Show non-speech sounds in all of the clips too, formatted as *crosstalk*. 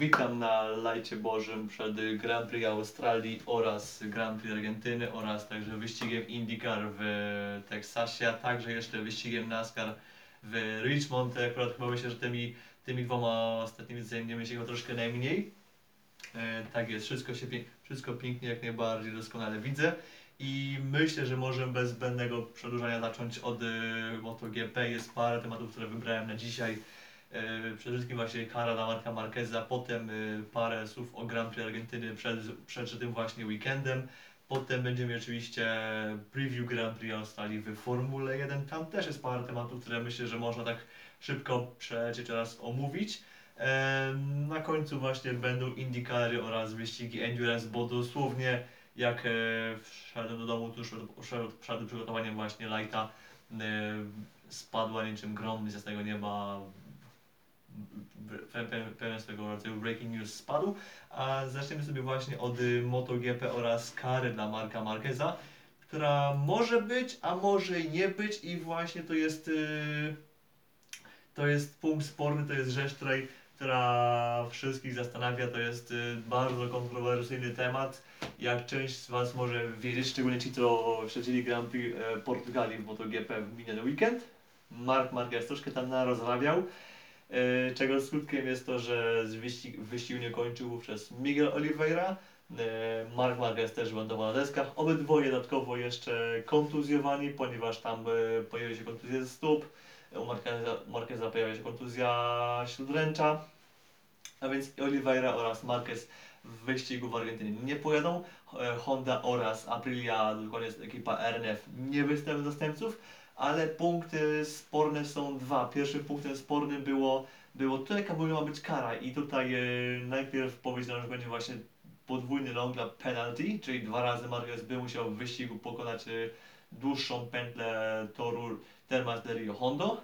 Witam na lajcie Bożym przed Grand Prix Australii oraz Grand Prix Argentyny oraz także wyścigiem IndyCar w Teksasie, a także jeszcze wyścigiem NASCAR w Richmond. Akurat chyba myślę, że tymi, tymi dwoma ostatnimi zajmiemy się chyba troszkę najmniej. E, tak jest, wszystko, się, wszystko pięknie, jak najbardziej doskonale widzę. I myślę, że możemy bez zbędnego przedłużania zacząć od y, MotoGP. Jest parę tematów, które wybrałem na dzisiaj. E, Przede wszystkim właśnie kara dla Marka Marqueza, potem y, parę słów o Grand Prix Argentyny przed, przed tym właśnie weekendem. Potem będziemy oczywiście preview Grand Prix Australii w Formule 1. Tam też jest parę tematów, które myślę, że można tak szybko przelecieć oraz omówić. Em, Na końcu właśnie będą IndyCary oraz wyścigi Endurance, bo dosłownie jak e, wszedłem do domu tuż przed, przed przygotowaniem właśnie lighta e, spadła niczym grom z jasnego nieba pe- pe- pełen swego rodzaju breaking news spadł. A zaczniemy sobie właśnie od y, MotoGP oraz kary dla Marka Marqueza, która może być, a może nie być i właśnie to jest y, to jest punkt sporny, to jest rzecz, której, która wszystkich zastanawia, to jest y, bardzo kontrowersyjny temat. Jak część z Was może wiedzieć, szczególnie ci, co śledzili Grand Prix e, Portugalii w MotoGP w miniony weekend, Mark Marquez troszkę tam narozrabiał. E, czego skutkiem jest to, że wyścig, wyścig nie kończył wówczas Miguel Oliveira. E, Mark Marquez też lądował na deskach. Obydwoje dodatkowo jeszcze kontuzjowani, ponieważ tam e, pojawiły się kontuzje stóp. U Marqueza, Marqueza pojawia się kontuzja śródręcza. A więc Oliveira oraz Marquez w wyścigu w Argentynie nie pojadą. E, Honda oraz Aprilia, dokładnie ekipa RNF, nie wystawią zastępców ale punkty sporne są dwa. Pierwszym punktem spornym było, było to, jaka mogła być kara i tutaj e, najpierw powiedziano, że będzie właśnie podwójny long lap penalty, czyli dwa razy Marquez by musiał w wyścigu pokonać e, dłuższą pętlę toru Termas de Rio Hondo.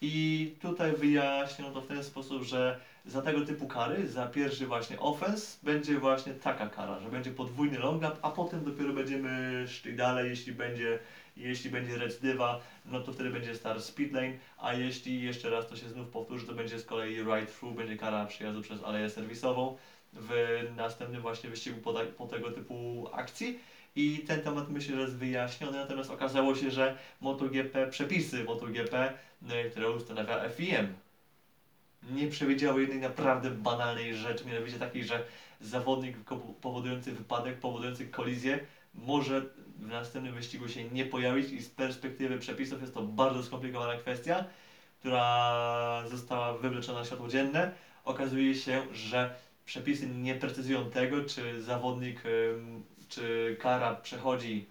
I tutaj wyjaśniono to w ten sposób, że za tego typu kary, za pierwszy właśnie offense, będzie właśnie taka kara, że będzie podwójny long lap, a potem dopiero będziemy szli dalej, jeśli będzie jeśli będzie recydywa, no to wtedy będzie start speed lane, a jeśli jeszcze raz to się znów powtórzy, to będzie z kolei right through, będzie kara przyjazdu przez aleję serwisową w następnym właśnie wyścigu po, po tego typu akcji. I ten temat myślę, że jest wyjaśniony, natomiast okazało się, że MotoGP, przepisy MotoGP, y, które ustanawia FIM, nie przewidziały jednej naprawdę banalnej rzeczy, mianowicie takiej, że zawodnik powodujący wypadek, powodujący kolizję może w następnym wyścigu się nie pojawić i z perspektywy przepisów jest to bardzo skomplikowana kwestia, która została wywleczona na światło dzienne. Okazuje się, że przepisy nie precyzują tego, czy zawodnik, czy kara przechodzi,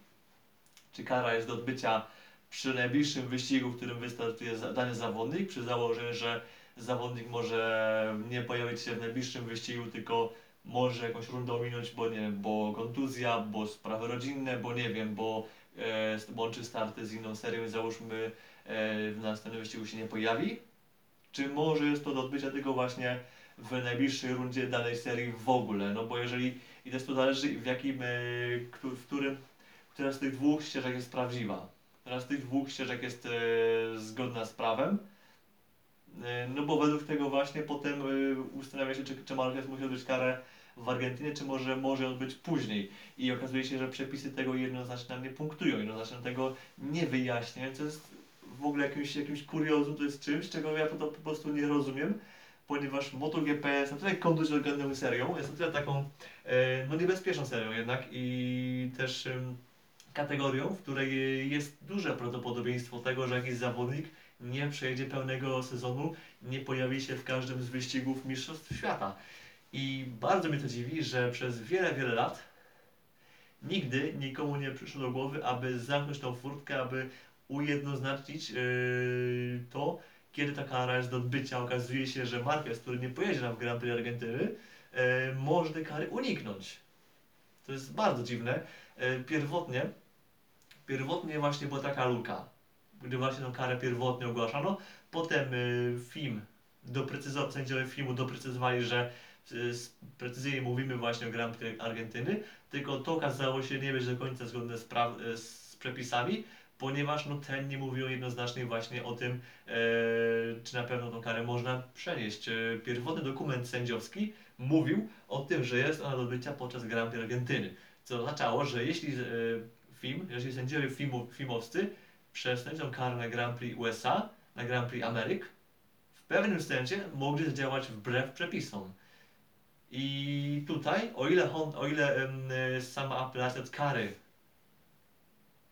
czy kara jest do odbycia przy najbliższym wyścigu, w którym wystartuje dany zawodnik, przy założeniu, że zawodnik może nie pojawić się w najbliższym wyścigu, tylko może jakąś rundę ominąć, bo nie wiem, bo kontuzja, bo sprawy rodzinne, bo nie wiem, bo e, łączy starty z inną serią i załóżmy e, w następnym wyścigu się nie pojawi? Czy może jest to do odbycia tylko właśnie w najbliższej rundzie danej serii w ogóle? No bo jeżeli, i też to zależy w jakim, e, w którym, która z tych dwóch ścieżek jest prawdziwa. Która z tych dwóch ścieżek jest e, zgodna z prawem. E, No bo według tego właśnie potem y, ustanawia się, czy, czy Marquez musi odbyć karę w Argentynie, czy może może odbyć później. I okazuje się, że przepisy tego jednoznacznie nam nie punktują, jednoznacznie tego nie wyjaśniają, co jest w ogóle jakimś, jakimś kuriozum, to jest czymś, czego ja po, po prostu nie rozumiem, ponieważ MotoGP jest na tyle kontuzjogenną serią, jest na tyle taką e, no niebezpieczną serią jednak i też kategorią, w której jest duże prawdopodobieństwo tego, że jakiś zawodnik nie przejdzie pełnego sezonu, nie pojawi się w każdym z wyścigów Mistrzostw Świata. I bardzo mnie to dziwi, że przez wiele, wiele lat nigdy nikomu nie przyszło do głowy, aby zamknąć tą furtkę, aby ujednoznaczyć yy, to, kiedy ta kara jest do odbycia. Okazuje się, że Marquez, który nie pojedzie nam w Grand Prix Argentyny, yy, może tej kary uniknąć. To jest bardzo dziwne. Yy, pierwotnie, pierwotnie właśnie była taka luka gdy właśnie tą karę pierwotnie ogłaszano. Potem y, film, doprecyzował, sędziowie filmu doprecyzowali, że y, precyzyjnie mówimy właśnie o Grand Prix Argentyny, tylko to okazało się nie być do końca zgodne z, y, z przepisami, ponieważ no, ten nie mówił jednoznacznie właśnie o tym, e, czy na pewno tą karę można przenieść. E, pierwotny dokument sędziowski mówił o tym, że jest ona do odbycia podczas Grand Prix Argentyny, co oznaczało, że jeśli e, film, jeżeli sędziowie filmu, filmowscy przesądzą karę na Grand Prix USA, na Grand Prix Ameryk, w pewnym sensie mogli zadziałać wbrew przepisom. I tutaj, o ile, o ile e, sama apelacja od kary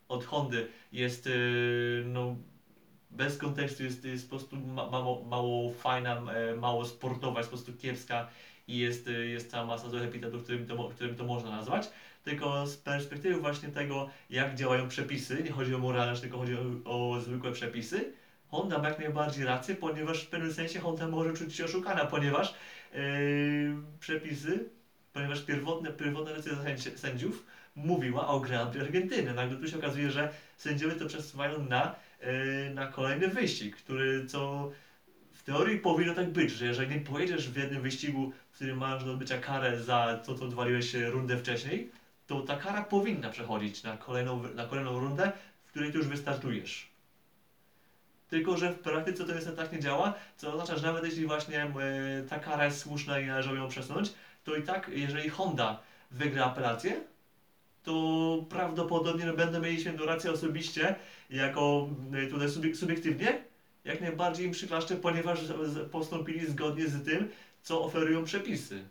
od Hondy jest y, no, bez kontekstu, jest, jest po prostu ma, mało, mało fajna, e, mało sportowa, jest po prostu kiepska i jest, y, jest cała masa złych epitetów, którym to, którym to można nazwać. Tylko z perspektywy właśnie tego, jak działają przepisy, nie chodzi o moralność, tylko chodzi o, o zwykłe przepisy, Honda ma jak najbardziej rację, ponieważ w pewnym sensie Honda może czuć się oszukana, ponieważ yy, przepisy, ponieważ pierwotne, pierwotna decyzja sędzi- sędziów mówiła o Grand Prix Argentyny. Nagle tu się okazuje, że sędziowie to przesuwają na, yy, na kolejny wyścig, który co w teorii powinno tak być, że jeżeli nie pojedziesz w jednym wyścigu, w którym masz do odbycia karę za to, co odwaliłeś się rundę wcześniej, to ta kara powinna przechodzić na kolejną, na kolejną rundę, w której ty już wystartujesz. Tylko, że w praktyce to niestety tak nie działa, co oznacza, że nawet jeśli właśnie e, ta kara jest słuszna i należy ją przesunąć, to i tak, jeżeli Honda wygra apelację, to prawdopodobnie będą mieli świętą rację osobiście, jako e, tutaj subiek- subiektywnie, jak najbardziej im przyklaszczę, ponieważ postąpili zgodnie z tym, co oferują przepisy.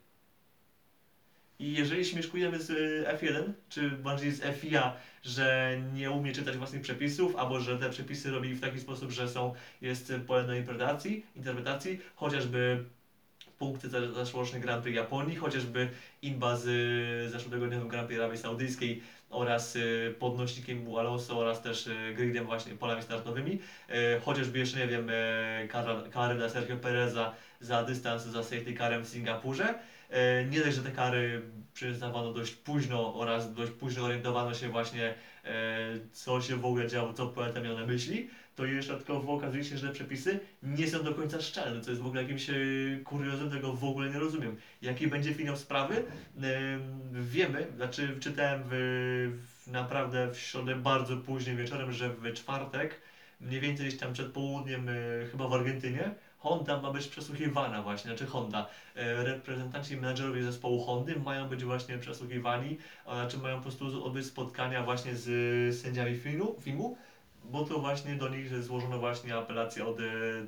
I jeżeli śmieszkujemy z y, F1, czy bardziej z FIA, że nie umie czytać własnych przepisów, albo że te przepisy robi w taki sposób, że są, jest pole do interpretacji, interpretacji, chociażby punkty za zeszłoroczny Grand Prix Japonii, chociażby inba z y, zeszłotygodniowym Grand Prix Arabii Saudyjskiej oraz y, podnośnikiem u Alonso oraz też y, gridem właśnie polami startowymi, y, chociażby jeszcze nie wiem, kara, kary dla Sergio Pereza za dystans za safety carem w Singapurze. E, Nie dość, że te kary przyznawano dość późno oraz dość późno orientowano się właśnie, e, co się w ogóle działo, co poeta miał na myśli, to jeszcze dodatkowo okazuje się, że przepisy nie są do końca szczelne, co jest w ogóle jakimś e, kuriozem, tego w ogóle nie rozumiem. Jaki będzie finał sprawy? E, Wiemy, znaczy czytałem w, naprawdę w środę bardzo późnym wieczorem, że w czwartek, mniej więcej gdzieś tam przed południem, e, chyba w Argentynie, Honda ma być przesłuchiwana właśnie, znaczy Honda. Reprezentanci i menedżerowie zespołu Hondy mają być właśnie przesłuchiwani, znaczy mają po prostu odbyć spotkania właśnie z sędziami filmu, filmu bo to właśnie do nich złożono właśnie apelację od e,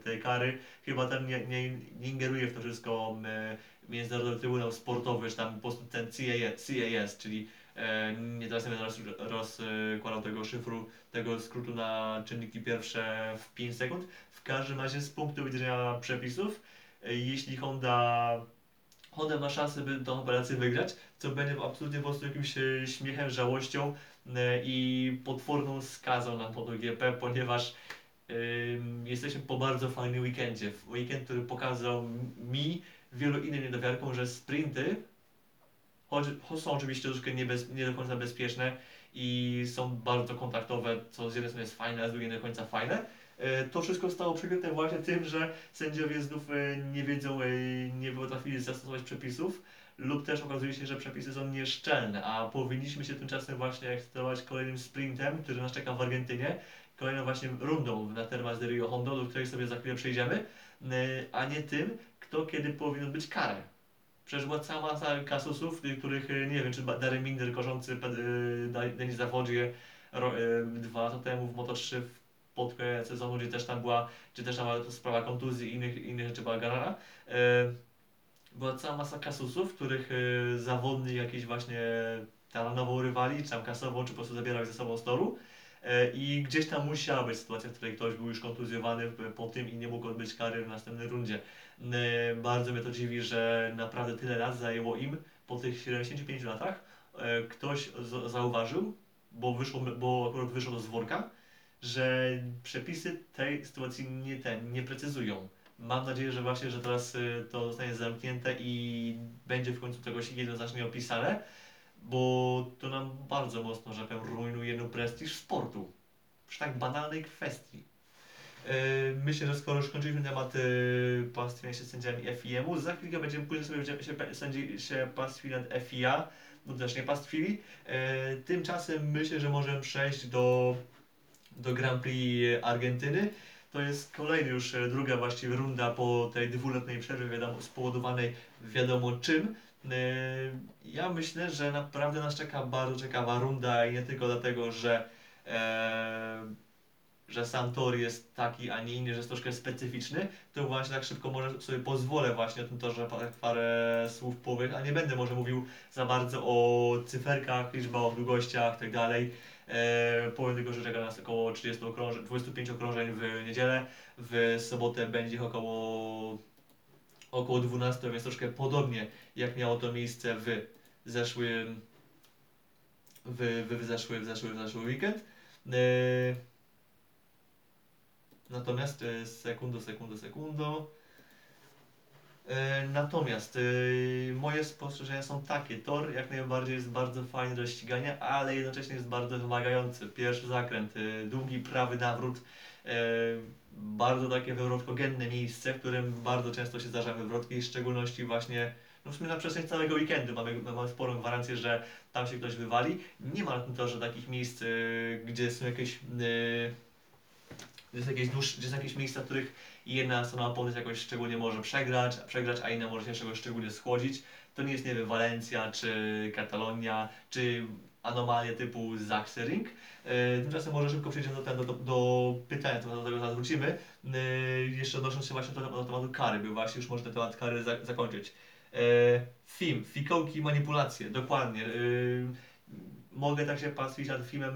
tej kary. Chyba tam nie, nie, nie ingeruje w to wszystko e, Międzynarodowy Trybunał Sportowy, czy tam po prostu ten CAS, czyli e, nie teraz nie będę roz- rozkładał tego szyfru, tego skrótu na czynniki pierwsze w 5 sekund. W każdym razie z punktu widzenia przepisów, jeśli Honda Honda ma szansę, by tą operację wygrać, co będzie absolutnie po prostu jakimś e, śmiechem, żałością e, i potworną skazą na MotoGP, ponieważ jesteśmy po bardzo fajnym weekendzie. Weekend, który pokazał mi, wielu innym niedowiarkom, że sprinty choć, choć są oczywiście troszkę niebez, nie do końca bezpieczne i są bardzo kontaktowe, co z jednej strony jest fajne, a z drugiej nie do końca fajne. E, To wszystko zostało przykryte właśnie tym, że sędziowie znów e, nie wiedzą, e, nie potrafili zastosować przepisów lub też okazuje się, że przepisy są nieszczelne, a powinniśmy się tymczasem właśnie ekscytować kolejnym sprintem, który nas czeka w Argentynie, kolejną właśnie rundą na Termas de Rio Hondo, do której sobie za chwilę przejdziemy, a nie tym, kto kiedy powinien być karę. Przecież była cała masa kasusów, y, których nie wiem, czy Darren Minder kończący e, Denis Zawodzie dwa lata temu w Moto3 w pod koniec sezonu, gdzie też tam była, czy też tam była sprawa kontuzji i innych, innych rzeczy była garana. E, była cała masa kasusów, których e, zawodnik jakiś właśnie taranował rywali, czy tam kasował, czy po prostu zabierał ze sobą z toru. E, I gdzieś tam musiała być sytuacja, w której ktoś był już kontuzjowany po tym i nie mógł odbyć kary w następnej rundzie. Bardzo mnie to dziwi, że naprawdę tyle lat zajęło im po tych 75 latach. Ktoś zauważył, bo, wyszło, bo akurat wyszło z worka, że przepisy tej sytuacji nie, ten, nie precyzują. Mam nadzieję, że właśnie, że teraz y, to zostanie zamknięte i będzie w końcu czegoś jednoznacznie opisane, bo to nam bardzo mocno, że powiem, rujnuje no prestiż sportu. Przy tak banalnej kwestii. Yy, Myślę, że skoro już kończyliśmy temat yy, pastwienia się sędziami FIM-u, za chwilkę będziemy później sobie będziemy się, sędzi, się pastwili nad FIA, lub też nie pastwili. Tymczasem myślę, że możemy przejść do do Grand Prix Argentyny. To jest kolejny już e, druga właściwie runda po tej dwuletniej przerwie, wiadomo, spowodowanej wiadomo czym. E, Ja myślę, że naprawdę nas czeka bardzo ciekawa runda i nie tylko dlatego, że, e, że sam tor jest taki, a nie inny, że jest troszkę specyficzny, to właśnie tak szybko może sobie pozwolę właśnie o tym torze parę, parę słów powych, a nie będę może mówił za bardzo o cyferkach, liczbach, długościach itd. E, powiem tylko, że czeka nas około 30 okrążeń, 25 okrążeń w niedzielę. W sobotę będzie ich około, około 12, więc troszkę podobnie jak miało to miejsce w zeszłym w, w, w, zeszły, w, zeszły, w zeszły weekend. E, natomiast sekundo, sekundo, sekundo. E, Natomiast e, moje spostrzeżenia są takie, tor jak najbardziej jest bardzo fajny do ścigania, ale jednocześnie jest bardzo wymagający. Pierwszy zakręt, e, długi prawy nawrót, bardzo takie wywrotkogenne miejsce, w którym bardzo często się zdarzają wywrotki, w szczególności właśnie no w sumie na przestrzeni całego weekendu mamy, mamy sporą gwarancję, że tam się ktoś wywali. Nie ma na tym torze takich miejsc, gdzie są jakieś, gdzie, jest jakieś dłuższe, gdzie są jakieś miejsca, w których jedna strona opony jakoś szczególnie może przegrać, przegrać, a inna może się czegoś szczególnie schłodzić. To nie jest, nie wiem, Walencja, czy Katalonia, czy anomalie typu Sachsenring. E, tymczasem może szybko przejdziemy do, do, do, do pytania, do tego zaraz wrócimy. E, jeszcze odnosząc się właśnie do, do tematu kary, by właśnie już można temat kary za, zakończyć. E, film, fikołki, manipulacje, dokładnie. Mogę tak się pastwić nad filmem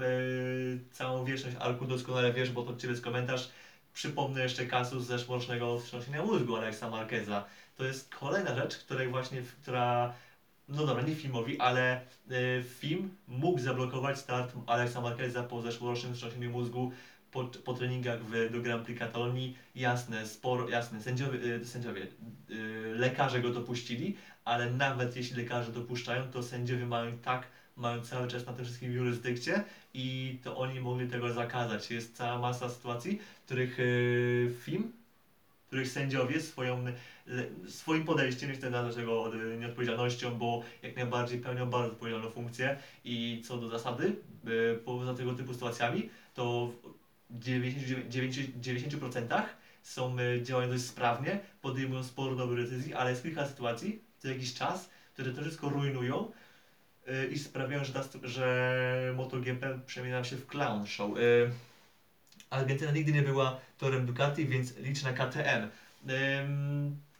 całą wieczność, Arku doskonale wiesz, bo to Ciebie jest komentarz. Przypomnę jeszcze kasus zeszłorocznego wstrząsienia mózgu Alexa Marqueza. To jest kolejna rzecz, której właśnie, która, no dobra, nie filmowi, ale y, film mógł zablokować start Alexa Marqueza po zeszłorocznym wstrząsieniu mózgu po, po treningach w, do Grand Prix Katalonii. Jasne, sporo, jasne, sędziowie, y, sędziowie y, lekarze go dopuścili, ale nawet jeśli lekarze dopuszczają, to sędziowie mają tak mają cały czas na tym wszystkim jurysdykcję i to oni mogli tego zakazać. Jest cała masa sytuacji, których yy, film, których sędziowie swoją, swoim podejściem, nie chcę nazwać tego nieodpowiedzialnością, bo jak najbardziej pełnią bardzo odpowiedzialną funkcję i co do zasady, yy, poza tego typu sytuacjami, to w 99%, 90% są, yy, działają dość sprawnie, podejmują sporo dobrych decyzji, ale jest kilka sytuacji, co jakiś czas, które to wszystko rujnują, i sprawiają, że, że MotoGP przemienia się w clown show. Y, Argentyna nigdy nie była torem Ducati, więc liczę na KTM.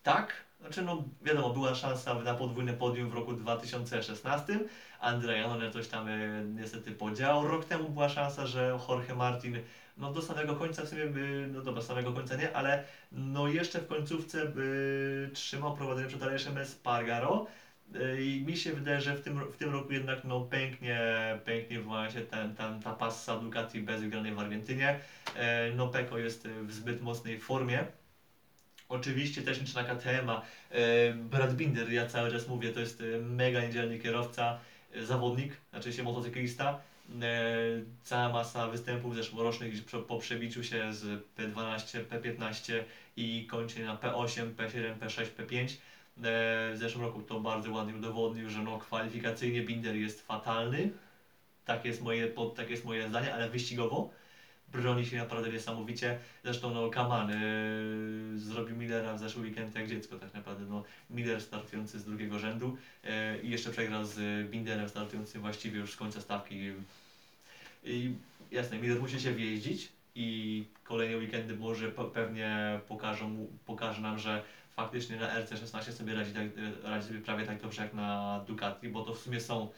Tak, znaczy no wiadomo, była szansa na podwójne podium w roku 2016. Andrea Janone coś tam y, niestety podziałał. Rok temu była szansa, że Jorge Martin no do samego końca w sumie, no dobra, samego końca nie, ale no jeszcze w końcówce by trzymał prowadzenie przed Aleszem Espargaro. I mi się wydaje, że w tym, w tym roku jednak no, pęknie, pęknie właśnie ten, ten, ta passa Ducati bez wygranej w Argentynie. E, No Peko jest w zbyt mocnej formie. Oczywiście też liczę na KTM-a. E, Brad Binder, ja cały czas mówię, to jest e, mega niedzielny kierowca, e, zawodnik, znaczy się motocyklista. E, Cała masa występów zeszłorocznych po przebiciu się z P12, P15 i kończy na P8, P7, P6, P5. E, W zeszłym roku to bardzo ładnie udowodnił, że no kwalifikacyjnie Binder jest fatalny. Tak jest moje, tak jest moje zdanie, ale wyścigowo broni się naprawdę niesamowicie. Zresztą no Kaman yy, zrobił Millera w zeszły weekend jak dziecko tak naprawdę. No, Miller startujący z drugiego rzędu yy, i jeszcze przegrał z Binderem startującym właściwie już z końca stawki. I jasne, Miller musi się wjeździć i kolejne weekendy może pe- pewnie pokażą, pokaże nam, że faktycznie na RC16 sobie radzi, tak, e, radzi sobie prawie tak dobrze jak na Ducati, bo to w sumie są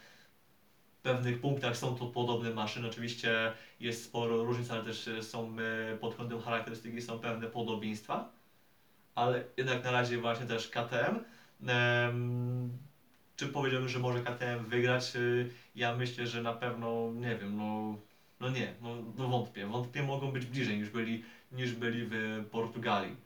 w pewnych punktach są to podobne maszyny. Oczywiście jest sporo różnic, ale też e, są e, pod kątem charakterystyki są pewne podobieństwa. Ale jednak na razie właśnie też KTM. Czy powiedziałbym, że może KTM wygrać? Y, Ja myślę, że na pewno nie wiem, no, no nie, no, no wątpię. Wątpię mogą być bliżej niż byli, niż byli w Portugalii.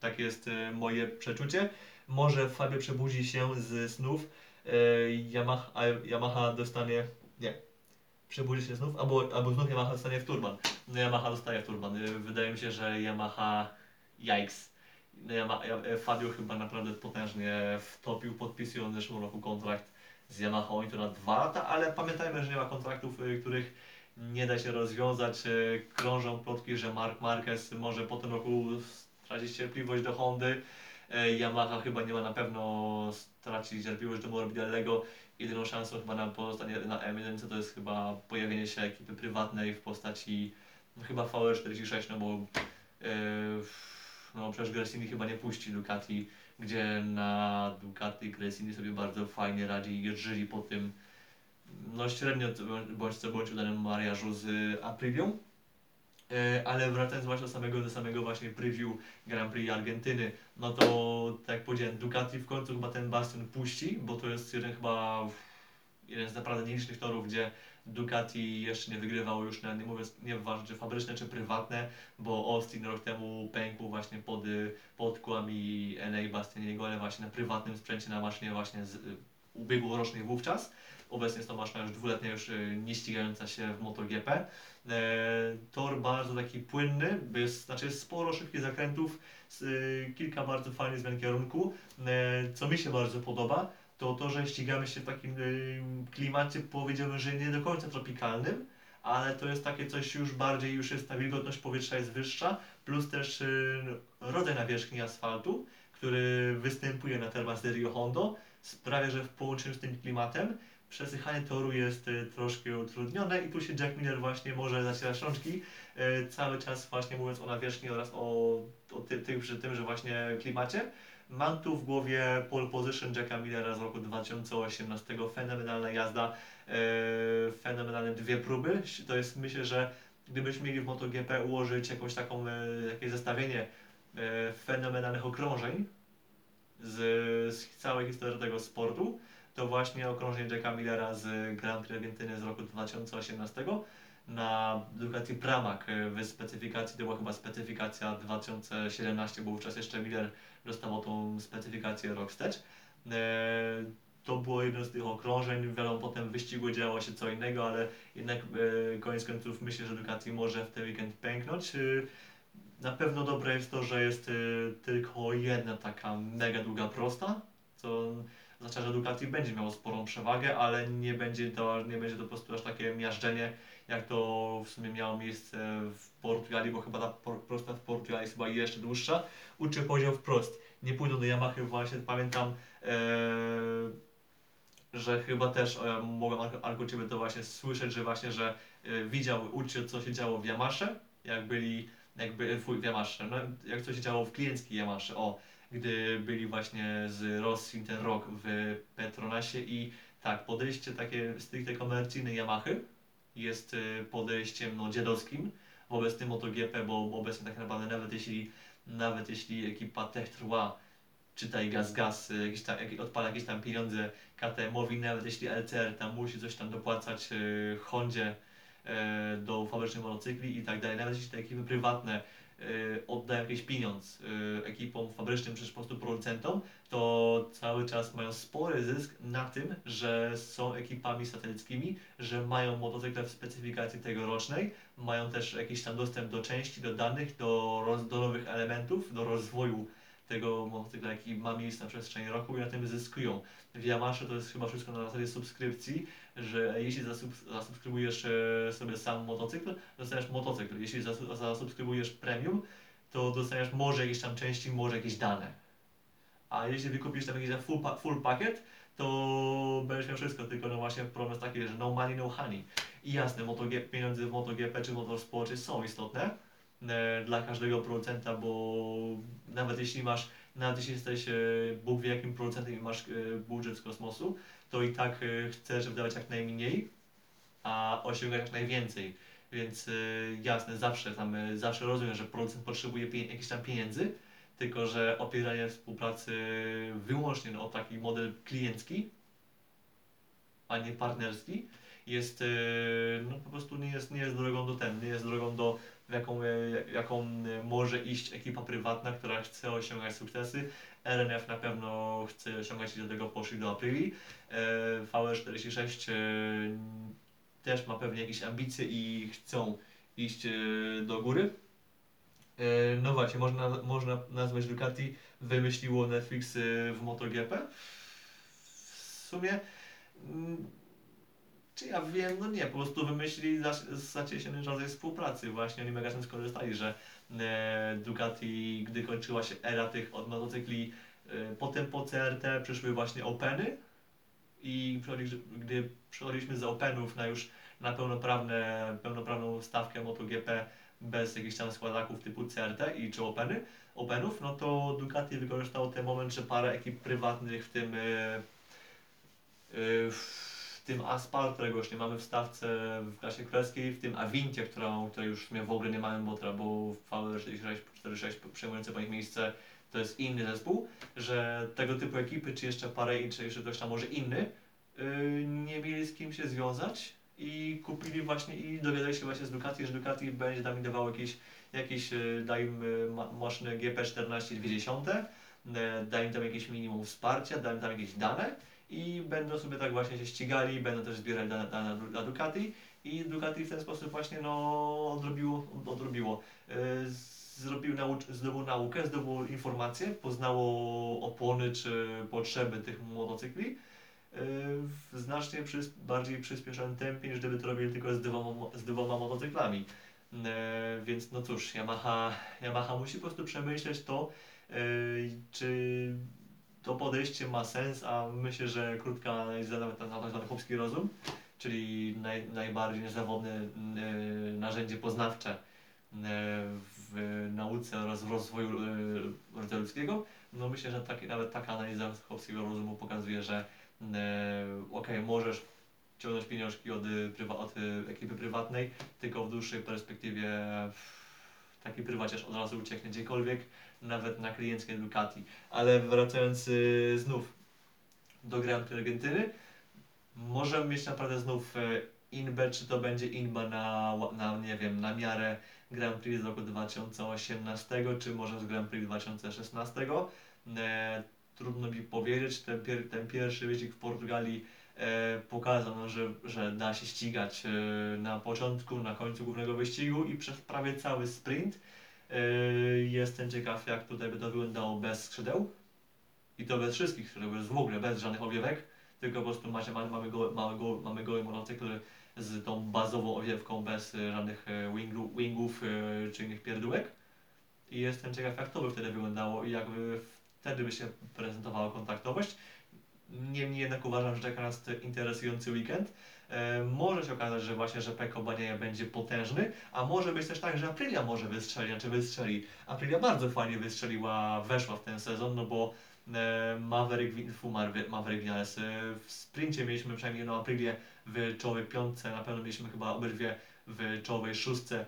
Tak jest e, moje przeczucie. Może Fabio przebudzi się z snów. e, Yamaha, Yamaha dostanie. Nie. Przebudzi się znów, albo, albo znów Yamaha dostanie w turban. No Yamaha dostaje w turban. E, Wydaje mi się, że Yamaha. Yikes. No, Fabio chyba naprawdę potężnie wtopił, podpisując w zeszłym roku kontrakt z Yamaha i to na dwa lata, ale pamiętajmy, że nie ma kontraktów, których nie da się rozwiązać. Krążą plotki, że Mark Marquez może po tym roku stracić cierpliwość do Hondy. E, Yamaha chyba nie ma na pewno stracić cierpliwość do Morbidelego. Jedyną szansą chyba na pozostanie na M1 to jest chyba pojawienie się ekipy prywatnej w postaci no chyba VR46, no bo yy, no przecież Gresini chyba nie puści Ducati, gdzie na Ducati Gresini sobie bardzo fajnie radzi i jeździli po tym no średnio bądź co bądź udanym mariażu z Aprilią. E, ale wracając właśnie do samego, do samego właśnie preview Grand Prix Argentyny, no to tak jak powiedziałem, Ducati w końcu chyba ten bastion puści, bo to jest jeden chyba jeden z naprawdę nielicznych torów, gdzie Ducati jeszcze nie wygrywało już, nie mówiąc, nie ważne czy fabryczne czy prywatne, bo Austin rok temu pękł właśnie pod, pod kłami NA Bastianiego, ale właśnie na prywatnym sprzęcie, na maszynie właśnie z ubiegłorocznej wówczas. Obecnie jest to maszyna już dwuletnia, już y, nie ścigająca się w MotoGP. E, tor bardzo taki płynny, jest, znaczy jest sporo szybkich zakrętów, y, kilka bardzo fajnych zmian kierunku. E, co mi się bardzo podoba, to to, że ścigamy się w takim y, klimacie, powiedziałbym, że nie do końca tropikalnym, ale to jest takie coś już bardziej, już jest ta wilgotność powietrza jest wyższa, plus też rodzaj nawierzchni asfaltu, który występuje na Termas de Rio Hondo, sprawia, że w połączeniu z tym klimatem przesychanie toru jest y, troszkę utrudnione i tu się Jack Miller właśnie może zacierać rączki, y, cały czas właśnie mówiąc o nawierzchni oraz o, o ty, ty, przy tym, że właśnie klimacie. Mam tu w głowie pole position Jacka Millera z roku 2018, fenomenalna jazda, yy, fenomenalne dwie próby. To jest myślę, że gdybyśmy mieli w MotoGP ułożyć jakąś taką, jakieś zestawienie fenomenalnych okrążeń z, z całej historii tego sportu, to właśnie okrążenie Jacka Millera z Grand Prix Argentyny z roku 2018 na Ducati Pramac w specyfikacji, to była chyba specyfikacja 2017, bo wówczas jeszcze Miller dostawał tą specyfikację rok wstecz. E, to było jedno z tych okrążeń, wiadomo potem w wyścigu działo się co innego, ale jednak e, koniec końców myślę, że Ducati może w ten weekend pęknąć. E, na pewno dobre jest to, że jest tylko jedna taka mega długa prosta, co oznacza, że Ducati będzie miało sporą przewagę, ale nie będzie to, nie będzie to po prostu aż takie miażdżenie, jak to w sumie miało miejsce w Portugalii, bo chyba ta prosta w Portugalii jest chyba jeszcze dłuższa. Uczy powiedział wprost, nie pójdą do Yamahy, właśnie pamiętam, ee, że chyba też e, mogłem Arku Ciebie to właśnie słyszeć, że właśnie, że e, widział uczy co się działo w Yamasze, jak byli, jakby w Yamasze, no, jak co się działo w klienckiej Yamasze, o, gdy byli właśnie z Rosji ten rok w Petronasie i tak, podejście takie stricte komercyjne Yamahy jest e, podejściem no, dziadowskim wobec tym MotoGP, bo obecnie tak naprawdę nawet jeśli, nawet jeśli ekipa Tech Trwa czytaj gaz gaz, e, jakiś tam, odpala jakieś tam pieniądze KTM-owi, nawet jeśli LCR tam musi coś tam dopłacać e, Hondzie do fabrycznych motocykli i tak dalej, nawet jeśli te ekipy prywatne Y, oddają jakiś pieniądz y, ekipom fabrycznym czy po prostu producentom, to cały czas mają spory zysk na tym, że są ekipami satelickimi, że mają motocykle w specyfikacji tegorocznej, mają też jakiś tam dostęp do części, do danych, do, do nowych elementów, do rozwoju tego motocykla, jaki ma miejsce na przestrzeni roku i na tym zyskują. W Yamasze to jest chyba wszystko na zasadzie subskrypcji, że jeśli zasubskrybujesz e, sobie sam motocykl, dostaniesz motocykl. Jeśli zasubskrybujesz premium, to dostaniesz może jakieś tam części, może jakieś dane. A jeśli wykupisz tam jakiś full, full pakiet, to będziesz miał wszystko, tylko no właśnie problem jest taki, że no money, no honey. I jasne, MotoGP, pieniądze w MotoGP czy motorsporcie są istotne e, dla każdego producenta, bo nawet jeśli masz, nawet jeśli jesteś e, Bóg wie jakim producentem i masz e, budżet z kosmosu, to i tak y, chcesz wydawać jak najmniej, a osiągać jak najwięcej. Więc y, jasne, zawsze tam, y, zawsze rozumiem, że producent potrzebuje jakichś tam pieniędzy, tylko że opieranie współpracy wyłącznie no, o taki model kliencki, a nie partnerski, jest no, po prostu nie jest, nie jest drogą do ten, nie jest drogą do jaką, jaką może iść ekipa prywatna, która chce osiągać sukcesy, RNF na pewno chce osiągać i do tego poszli do Aprili. E, VR46 e, też ma pewnie jakieś ambicje i chcą iść e, do góry. No właśnie, można, można nazwać Ducati wymyśliło Netflix w MotoGP. W sumie mm, Czy ja wiem, no nie, po prostu wymyślili zac- zacieśniony rodzaj współpracy. Właśnie oni mega często skorzystali, że Ducati, gdy kończyła się era tych od motocykli, e, potem po CRT przyszły właśnie Openy. I gdy przechodziliśmy z Openów na już na pełnoprawne, pełnoprawną stawkę MotoGP bez jakichś tam składaków typu CRT i czy Openy, Openów, no to Ducati wykorzystało ten moment, że parę ekip prywatnych, w tym e, e, tym Aspal, którego już nie mamy w stawce w klasie królewskiej, w tym Avincie, którą, której już mnie w ogóle nie mamy, bo, tra- bo VL46 przejmujące po nich miejsce to jest inny zespół, że tego typu ekipy, czy jeszcze parę, czy jeszcze ktoś tam może inny, yy, nie mieli z kim się związać i kupili właśnie i dowiadali się właśnie z Ducati, że Ducati będzie tam im dawało jakieś, jakieś da im yy, ma, maszyny GP14 20, yy, da im tam jakieś minimum wsparcia, da im tam jakieś dane i będą sobie tak właśnie się ścigali, będą też zbierali dane, na, na Ducati i Ducati w ten sposób właśnie no odrobiło, odrobiło. Yy, zrobił naucz, zdobył naukę, zdobył informacje, poznało opony czy potrzeby tych motocykli yy, w znacznie przys- bardziej przyspieszonym tempie, niż gdyby to robili tylko z dwoma, z dwoma motocyklami. Yy, więc no cóż, Yamaha, Yamaha musi po prostu przemyśleć to, czy to podejście ma sens, a myślę, że krótka analiza nawet na tak zwany chłopski rozum, czyli naj, najbardziej niezawodne yy, narzędzie poznawcze yy, w nauce oraz w rozwoju yy, rodzaju ludzkiego, no myślę, że taki, nawet taka analiza chłopskiego rozumu pokazuje, że yy, okej, możesz ciągnąć pieniążki od, y, prywa, od y, ekipy prywatnej, tylko w dłuższej perspektywie taki prywaciarz od razu ucieknie gdziekolwiek, nawet na klienckie Ducati. Ale wracając y, znów do Grand Prix Argentyny, możemy mieć naprawdę znów e, Inbę, czy to będzie Inba na, na, nie wiem, na miarę Grand Prix z roku 2018, czy może z Grand Prix 2016. E, trudno mi powiedzieć, ten, pier, ten pierwszy wyścig w Portugalii e, pokazał, że, że da się ścigać e, na początku, na końcu głównego wyścigu i przez prawie cały sprint. E, jestem ciekaw, jak tutaj by to wyglądało bez skrzydeł. I to bez wszystkich skrzydeł, w ogóle, bez żadnych owiewek, tylko po prostu macie, mamy, goły, mamy, goły, mamy goły motocykl z tą bazową owiewką, bez e, żadnych e, wingu, wingów e, czy innych pierdółek. I jestem ciekaw, jak to by wtedy wyglądało i jakby wtedy by się prezentowała kontaktowość. Niemniej jednak uważam, że czeka nas interesujący weekend. E, może się okazać, że właśnie, że Peko Banieja będzie potężny, a może być też tak, że Aprilia może wystrzeli, znaczy wystrzeli. Aprilia bardzo fajnie wystrzeliła, weszła w ten sezon, no bo e, Maverick, fu, Maverick Vinales e, w sprincie mieliśmy przynajmniej jedną Aprilię w czołowej piątce, na pewno mieliśmy chyba obydwie w czołowej szóstce.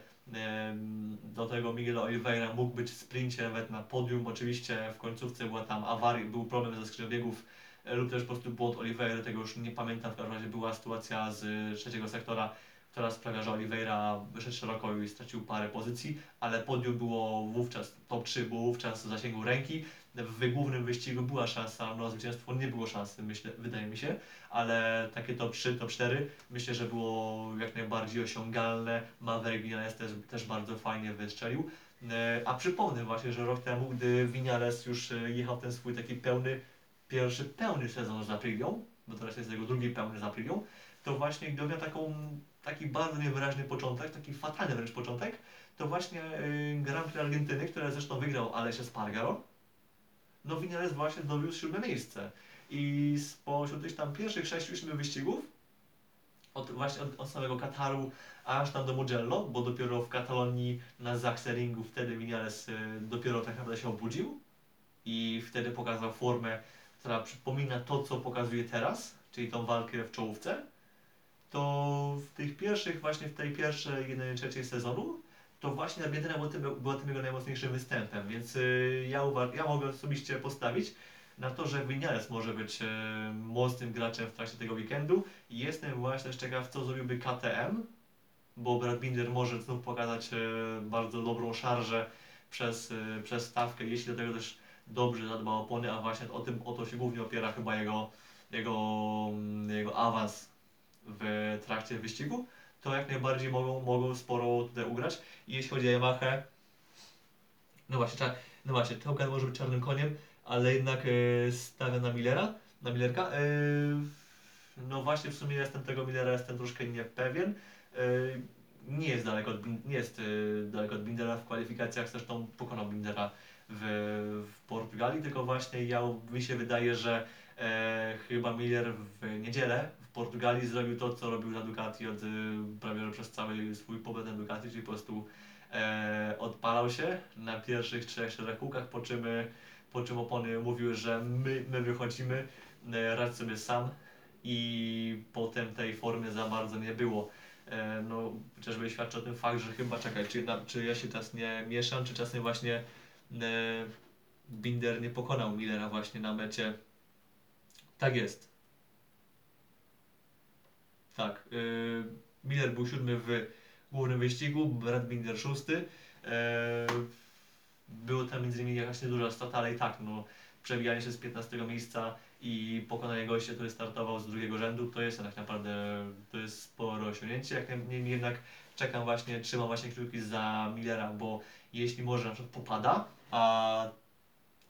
Do tego Miguel Oliveira mógł być w sprincie nawet na podium. Oczywiście w końcówce była tam awaria, był problem ze skrzynią biegów e, lub też po prostu błąd Oliveira, tego już nie pamiętam, w każdym razie była sytuacja z trzeciego sektora, która sprawia, że Oliveira wyszedł szeroko i stracił parę pozycji, ale podium było wówczas, top 3 było wówczas w zasięgu ręki. W głównym wyścigu była szansa na zwycięstwo, nie było szansy, myślę, wydaje mi się, ale takie top 3, top 4 myślę, że było jak najbardziej osiągalne. Maverick Vinales też, też bardzo fajnie wystrzelił. E, A przypomnę właśnie, że rok temu, gdy Vinales już e, jechał ten swój taki pełny, pierwszy pełny sezon z Aprilią, bo teraz jest jego drugi pełny z Aprilią, to właśnie gdy miał taką, taki bardzo niewyraźny początek, taki fatalny wręcz początek, to właśnie y, Grand Prix Argentyny, które zresztą wygrał Alessio Spargaro, no Vinales właśnie zdobył siódme miejsce. I spośród tych tam pierwszych sześciu, siedmiu wyścigów, od, właśnie od, od samego Kataru aż tam do Mugello, bo dopiero w Katalonii na Zachseringu wtedy Vinales y, dopiero tak naprawdę się obudził i wtedy pokazał formę, która przypomina to, co pokazuje teraz, czyli tą walkę w czołówce, to w tych pierwszych, właśnie w tej pierwszej, jednej trzeciej sezonu, to właśnie Argentyna była tym, była tym jego najmocniejszym występem, więc y, ja, uwa- ja mogę osobiście postawić na to, że Vinales może być y, mocnym graczem w trakcie tego weekendu. Jestem właśnie ciekaw, co zrobiłby KTM, bo Brad Binder może znów pokazać y, bardzo dobrą szarżę przez, przez stawkę, jeśli do tego też dobrze zadba o opony, a właśnie o tym o to się głównie opiera chyba jego, jego, jego awans w trakcie wyścigu, to jak najbardziej mogą, mogą sporo tutaj ugrać. I jeśli chodzi o Yamaha, no właśnie, no właśnie, Hogan może być czarnym koniem, ale jednak e, stawia na Millera, na Millerka. E, no właśnie w sumie jestem tego Millera jestem troszkę niepewien. Yy, nie jest daleko od, nie jest yy, daleko od Bindera w kwalifikacjach, zresztą pokonał Bindera w, w Portugalii, tylko właśnie ja, mi się wydaje, że e, chyba Miller w niedzielę w Portugalii zrobił to, co robił na Ducati od, y, prawie że przez cały swój pobyt na Ducati, czyli po prostu e, odpalał się na pierwszych trzech, czterech kółkach, po czym, y, po czym opony mówiły, że my, my wychodzimy, e, radź sobie sam i potem tej formy za bardzo nie było. E, no, chociażby świadczy o tym fakt, że chyba, czekaj, czy, na, czy ja się teraz nie mieszam, czy czasem właśnie e, Binder nie pokonał Millera właśnie na mecie. Tak jest. Tak. y, Miller był siódmy w głównym wyścigu, Brad Binder szósty. E, było tam między innymi jakaś nieduża strata, ale i tak, no, przebijanie się z 15 miejsca i pokonanie gościa, który startował z drugiego rzędu, to jest tak naprawdę, to jest spore osiągnięcie. Jak niemniej jednak czekam właśnie, trzymam właśnie kciuki za Millera, bo jeśli może na przykład popada, a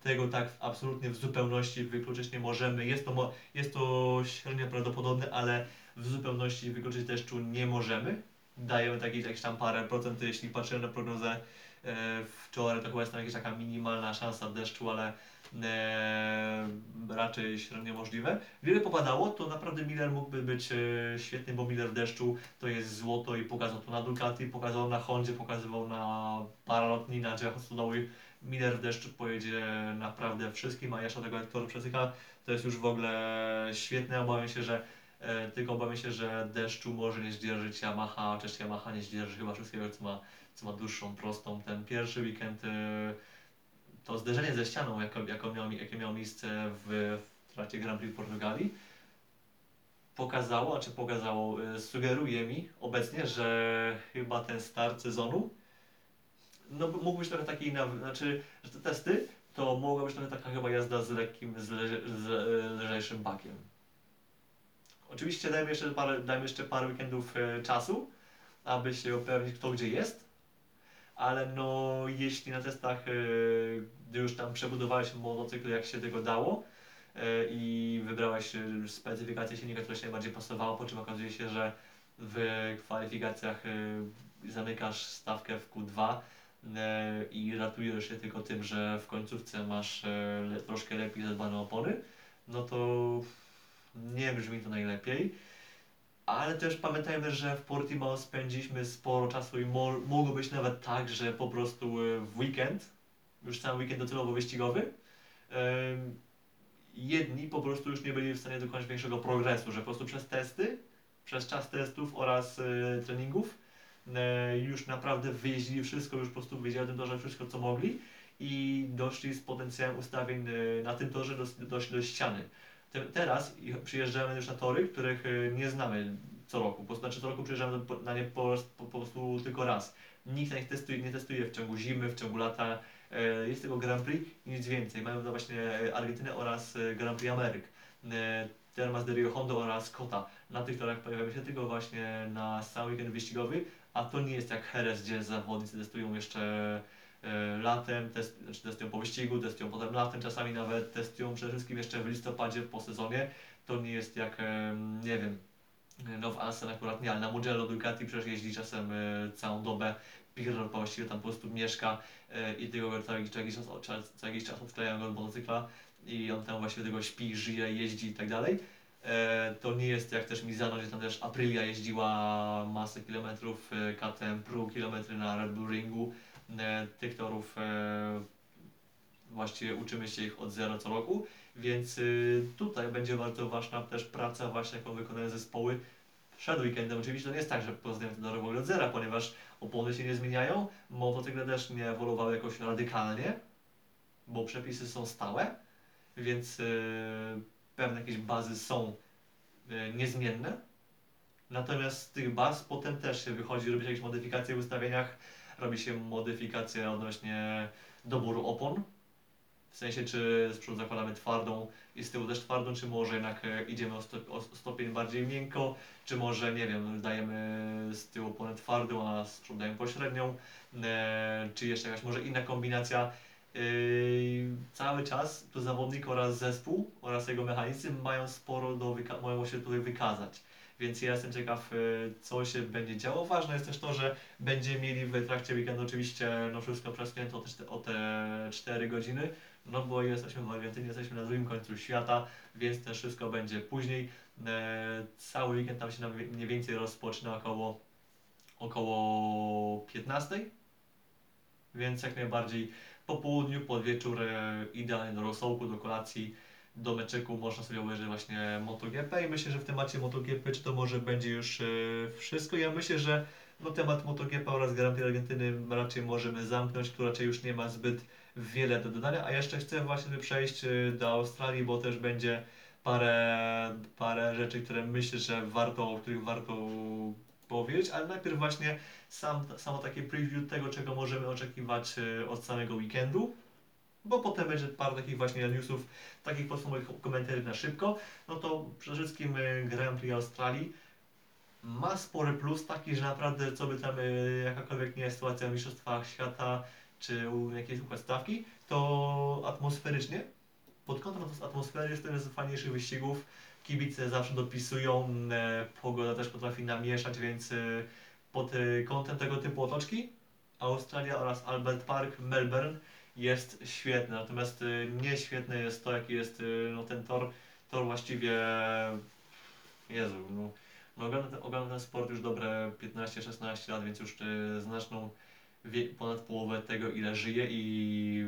tego tak absolutnie w zupełności wykluczyć nie możemy. Jest to, jest to średnio prawdopodobne, ale w zupełności wykluczyć deszczu nie możemy. Dajemy taki, jakieś tam parę procent, jeśli patrzymy na prognozę e, wczoraj, to chyba jest tam jakaś taka minimalna szansa deszczu, ale raczej średnio możliwe. Gdyby popadało, to naprawdę Miller mógłby być e, świetny, bo Miller deszczu to jest złoto i pokazał to na Ducati, pokazał na Hondzie, pokazywał na Paralotni, na drzewach stodoły. Miller deszczu pojedzie naprawdę wszystkim, a jeszcze tego Hector przesyka, to jest już w ogóle świetne. Obawiam się, że e, tylko obawiam się, że deszczu może nie zdzierżyć Yamaha, chociaż Yamaha nie zdzierży chyba wszystkiego, co ma, co ma dłuższą, prostą. Ten pierwszy weekend, e, to zderzenie ze ścianą, jako, jako miało, jakie miało miejsce w, w trakcie Grand Prix Portugalii, pokazało, a czy pokazało, e, sugeruje mi obecnie, że chyba ten start sezonu no mógł być trochę taki, na, znaczy, że te testy to mogła być trochę taka chyba jazda z lekkim, z, leże, z e, lżejszym bakiem. Oczywiście dajmy jeszcze parę, dajmy jeszcze parę weekendów e, czasu, aby się upewnić kto gdzie jest, ale no jeśli na testach, e, gdy już tam przebudowałeś motocykl jak się tego dało e, i wybrałeś e, specyfikację silnika, która się najbardziej pasowała, po czym okazuje się, że w kwalifikacjach zamykasz stawkę w Q2 e, i ratujesz się tylko tym, że w końcówce masz troszkę lepiej zadbane opony, no to nie brzmi to najlepiej. Ale też pamiętajmy, że w Portimao spędziliśmy sporo czasu i mo mogło być nawet tak, że po prostu e, w weekend, już cały weekend docelowo-wyścigowy, em, jedni po prostu już nie byli w stanie dokonać większego progresu, że po prostu przez testy, przez czas testów oraz e, treningów e, już naprawdę wyjeździli wszystko, już po prostu wiedzieli o tym torze wszystko co mogli i doszli z potencjałem ustawień na tym torze do, doszli do ściany. Te, teraz przyjeżdżamy już na tory, których e, nie znamy co roku. Po, znaczy co roku przyjeżdżamy na nie po, po, po prostu tylko raz. Nikt na nich testuje, nie testuje w ciągu zimy, w ciągu lata. E, Jest tylko Grand Prix i nic więcej. To właśnie e, Argentynę oraz e, Grand Prix Ameryk. Termas de Rio Hondo oraz Kota. Na tych torach pojawiamy się tylko właśnie na cały weekend wyścigowy, a to nie jest jak Jerez, gdzie zawodnicy testują jeszcze latem, test, znaczy testują po wyścigu, testują potem latem, czasami nawet testują przede wszystkim jeszcze w listopadzie po sezonie. To nie jest jak, nie wiem, no w Assen akurat nie, ale na Mugello Ducati przecież jeździ czasem e, całą dobę. Pirro właściwie tam po prostu mieszka e, i tylko go co jakiś, czas, co, jakiś czas odklejają go od motocykla i on tam właściwie tylko śpi, żyje, jeździ i tak dalej. E, to nie jest jak też Mizano, gdzie tam też Aprilia jeździła masę kilometrów, KTM Pro kilometry na Red Bull Ringu. E, tych torów e, właściwie uczymy się ich od zera co roku, więc y, tutaj będzie bardzo ważna też praca właśnie, jaką wykonają zespoły przed weekendem. Oczywiście to nie jest tak, że poznajemy te tory od zera, ponieważ opony się nie zmieniają, motocykle też nie ewoluowały jakoś radykalnie, bo przepisy są stałe, więc y, pewne jakieś bazy są y, niezmienne. Natomiast z tych baz potem też się wychodzi, robi się jakieś modyfikacje w ustawieniach, robi się modyfikacje odnośnie doboru opon. W sensie, czy z przodu zakładamy twardą i z tyłu też twardą, czy może jednak e, idziemy o, sto, o stopień bardziej miękko, czy może, nie wiem, dajemy z tyłu oponę twardą, a z przodu dajemy pośrednią, e, czy jeszcze jakaś może inna kombinacja. Yy, cały czas to zawodnik oraz zespół oraz jego mechanicy mają sporo do mają się tutaj wykazać. Więc ja jestem ciekaw, yy, co się będzie działo. Ważne jest też to, że będziemy mieli w trakcie weekendu oczywiście no wszystko przesunięte o te, o te 4 godziny, no bo jesteśmy w Argentynie, jesteśmy na drugim końcu świata, więc też wszystko będzie później. E, cały weekend tam się nam mniej więcej rozpoczyna około, około 15, więc jak najbardziej po południu, pod wieczór e, idealnie do rosołku, do kolacji, do meczyku można sobie obejrzeć właśnie MotoGP i myślę, że w temacie MotoGP czy to może będzie już e, wszystko. Ja myślę, że no, temat MotoGP oraz Grand Prix Argentyny raczej możemy zamknąć, tu raczej już nie ma zbyt wiele do dodania, a jeszcze chcę właśnie przejść e, do Australii, bo też będzie parę, parę rzeczy, które myślę, że warto, o których warto powiedzieć, ale najpierw właśnie sam, samo takie preview tego, czego możemy oczekiwać e, od samego weekendu, bo potem będzie parę takich właśnie newsów, takich podsumowanych komentarzy na szybko, no to przede wszystkim e, Grand Prix Australii ma spory plus taki, że naprawdę co by tam e, jakakolwiek nie jest sytuacja w Mistrzostwach Świata czy u jakiejś układ stawki, to atmosferycznie pod kątem atmosfery jest jeden z fajniejszych wyścigów. Kibice zawsze dopisują, e, pogoda też potrafi namieszać, więc pod kątem tego typu otoczki Australia oraz Albert Park, Melbourne jest świetne. Natomiast e, nie świetne jest to, jaki jest e, no, ten tor. Tor właściwie, Jezu, no, no oglądam, oglądam ten sport już dobre 15-16 lat, więc już e, znaczną ponad połowę tego, ile żyję i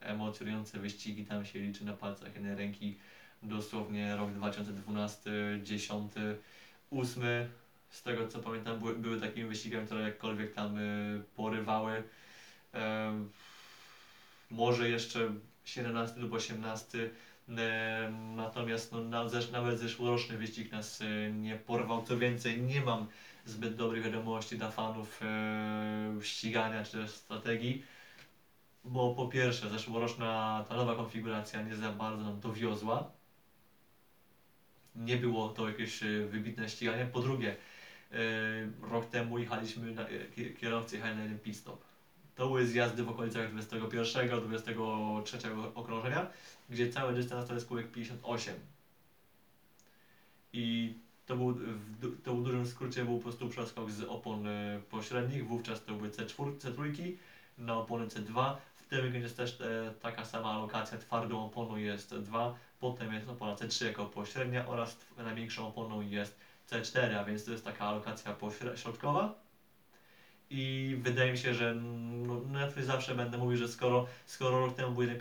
emocjonujące wyścigi tam się liczy na palcach jednej ręki. Dosłownie rok 2012, 10, 8. Z tego co pamiętam, były, były takimi wyścigami, które jakkolwiek tam y, porywały. Może jeszcze 17 lub 18. em, natomiast no, nawet zeszłoroczny wyścig nas y, nie porwał. Co więcej, nie mam zbyt dobrych wiadomości dla fanów e, ścigania czy też strategii bo po pierwsze zeszłoroczna ta nowa konfiguracja nie za bardzo nam dowiozła. Nie było to jakieś e, wybitne ściganie. Po drugie, e, rok temu jechaliśmy, na, e, ki- kierowcy jechali na jeden pit stop. To były zjazdy w okolicach 21, 23 okrążenia, gdzie cały dystans to jest kółek 58. I to był, w, to w dużym skrócie był po prostu przeskok z opon pośrednich, wówczas to były C4, C3 na opony C2. W tym weekendzie jest też e, taka sama alokacja twardą oponą jest 2, potem jest opona C3 jako pośrednia oraz największą oponą jest C4, a więc to jest taka alokacja środkowa. I wydaje mi się, że no, Netflix zawsze będę mówił, że skoro, skoro rok temu był jeden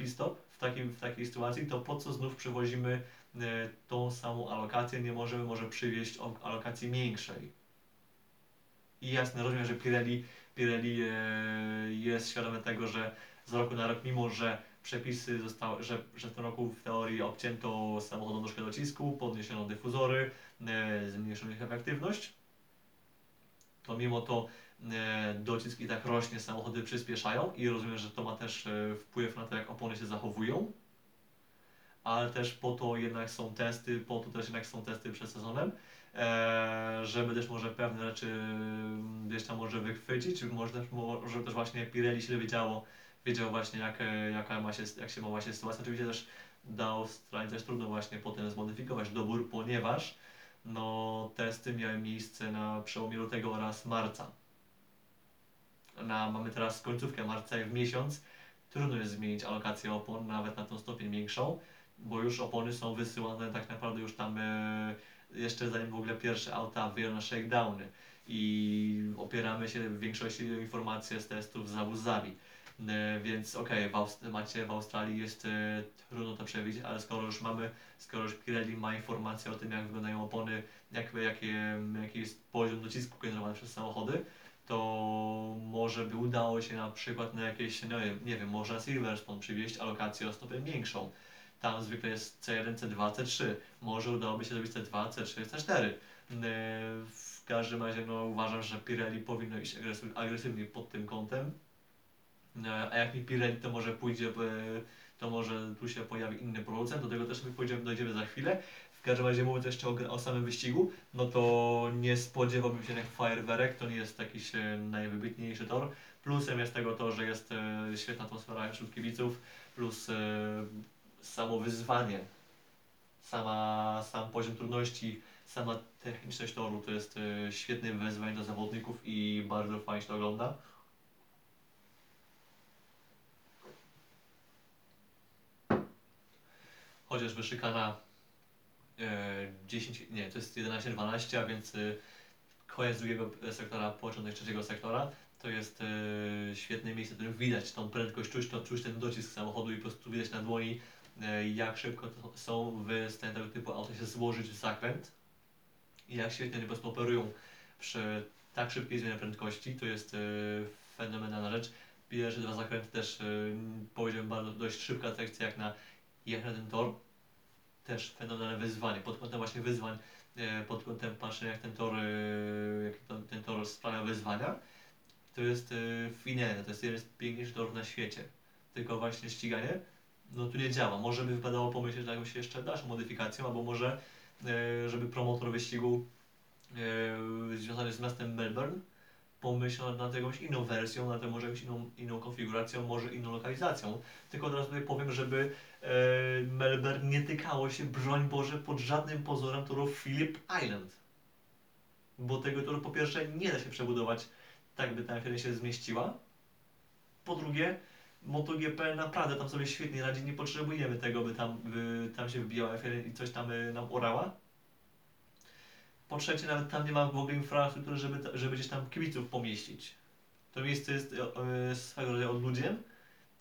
w, takim, w takiej sytuacji, to po co znów przywozimy e, tą samą alokację, nie możemy może przywieźć alokacji większej. I jasne, rozumiem, że Pirelli, Pirelli e, jest świadomy tego, że z roku na rok, mimo że przepisy zostały, że, że w tym roku w teorii obcięto samochodom nóżkę docisku, podniesiono dyfuzory, e, zmniejszono ich efektywność, to mimo to docisk i tak rośnie, samochody przyspieszają i rozumiem, że to ma też e, wpływ na to, jak opony się zachowują, ale też po to jednak są testy, po to też jednak są testy przed sezonem, e, żeby też może pewne rzeczy mm, gdzieś tam może wychwycić, może też, może też właśnie Pirelli się wiedziało, wiedział właśnie jak, e, jaka ma się, jak się ma właśnie sytuacja. Oczywiście też dla Australii też trudno właśnie potem zmodyfikować dobór, ponieważ no, testy miały miejsce na przełomie lutego oraz marca. Na, mamy teraz końcówkę marca w miesiąc trudno jest zmienić alokację opon nawet na tą stopień większą, bo już opony są wysyłane tak naprawdę już tam e, jeszcze zanim w ogóle pierwsze auta wyjdą na shakedowny i opieramy się w większości informacji z testów z Abu Zabi. E, Więc okej, w Aust- macie w Australii jest e, trudno to przewidzieć, ale skoro już mamy, skoro już Pirelli ma informacje o tym, jak wyglądają opony, jak, jakie, jaki jest poziom docisku generowany przez samochody, to może by udało się na przykład na jakieś, no nie, wiem, może na Silverstone przywieźć alokację o stopień większą. Tam zwykle jest C1, C2, C3. Może udałoby się zrobić C2, C3, C4. E, W każdym razie no, uważam, że Pirelli powinno iść agresyw- agresywnie pod tym kątem. E, A jak nie Pirelli, to może pójdzie, e, to może tu się pojawi inny producent, do tego też my pójdziemy, dojdziemy za chwilę. W każdym razie mówiąc jeszcze o, o samym wyścigu, no to nie spodziewałbym się jak fajerwerek, to nie jest jakiś najwybitniejszy tor. Plusem jest tego to, że jest e, świetna atmosfera wśród kibiców, plus e, samo wyzwanie, sama, sam poziom trudności, sama techniczność toru to jest e, świetne wyzwanie dla zawodników i bardzo fajnie się to ogląda. Chociażby szykana 10, nie, to jest 11-12, a więc e, koniec drugiego sektora, początek trzeciego sektora. To jest e, świetne miejsce, w którym widać tą prędkość, czuć, to, czuć ten docisk samochodu i po prostu widać na dłoni, e, jak szybko są w tego typu auta się złożyć w zakręt i jak świetnie po prostu operują przy tak szybkiej zmianie prędkości. To jest e, fenomenalna rzecz. Pierwsze dwa zakręty też, e, powiedziałbym, bardzo dość szybka sekcja jak na, jak na ten tor. Też fenomenalne wyzwanie. Pod kątem właśnie wyzwań, e, pod kątem patrzenia jak ten tor, e, jak ten, tor sprawia wyzwania, to jest e, finalne, to jest jeden z piękniejszych torów na świecie. Tylko właśnie ściganie, no tu nie działa. Może by wypadało pomyśleć nad jakąś jeszcze dalszą modyfikacją, albo może żeby promotor wyścigu związany z miastem Melbourne pomyślał nad jakąś inną wersją, nad może jakąś inną, inną konfiguracją, może inną lokalizacją. Tylko od razu tutaj powiem, żeby e, Melbourne nie tykało się, broń Boże, pod żadnym pozorem toru Phillip Island. Bo tego toru po pierwsze nie da się przebudować tak, by ta F1 się zmieściła. Po drugie, MotoGP naprawdę tam sobie świetnie radzi, nie potrzebujemy tego, by tam, by tam się wybijała F1 i coś tam y, nam orała. Po trzecie, nawet tam nie ma w ogóle infrastruktury, żeby, żeby gdzieś tam kibiców pomieścić. To miejsce jest e, e, swego rodzaju odludziem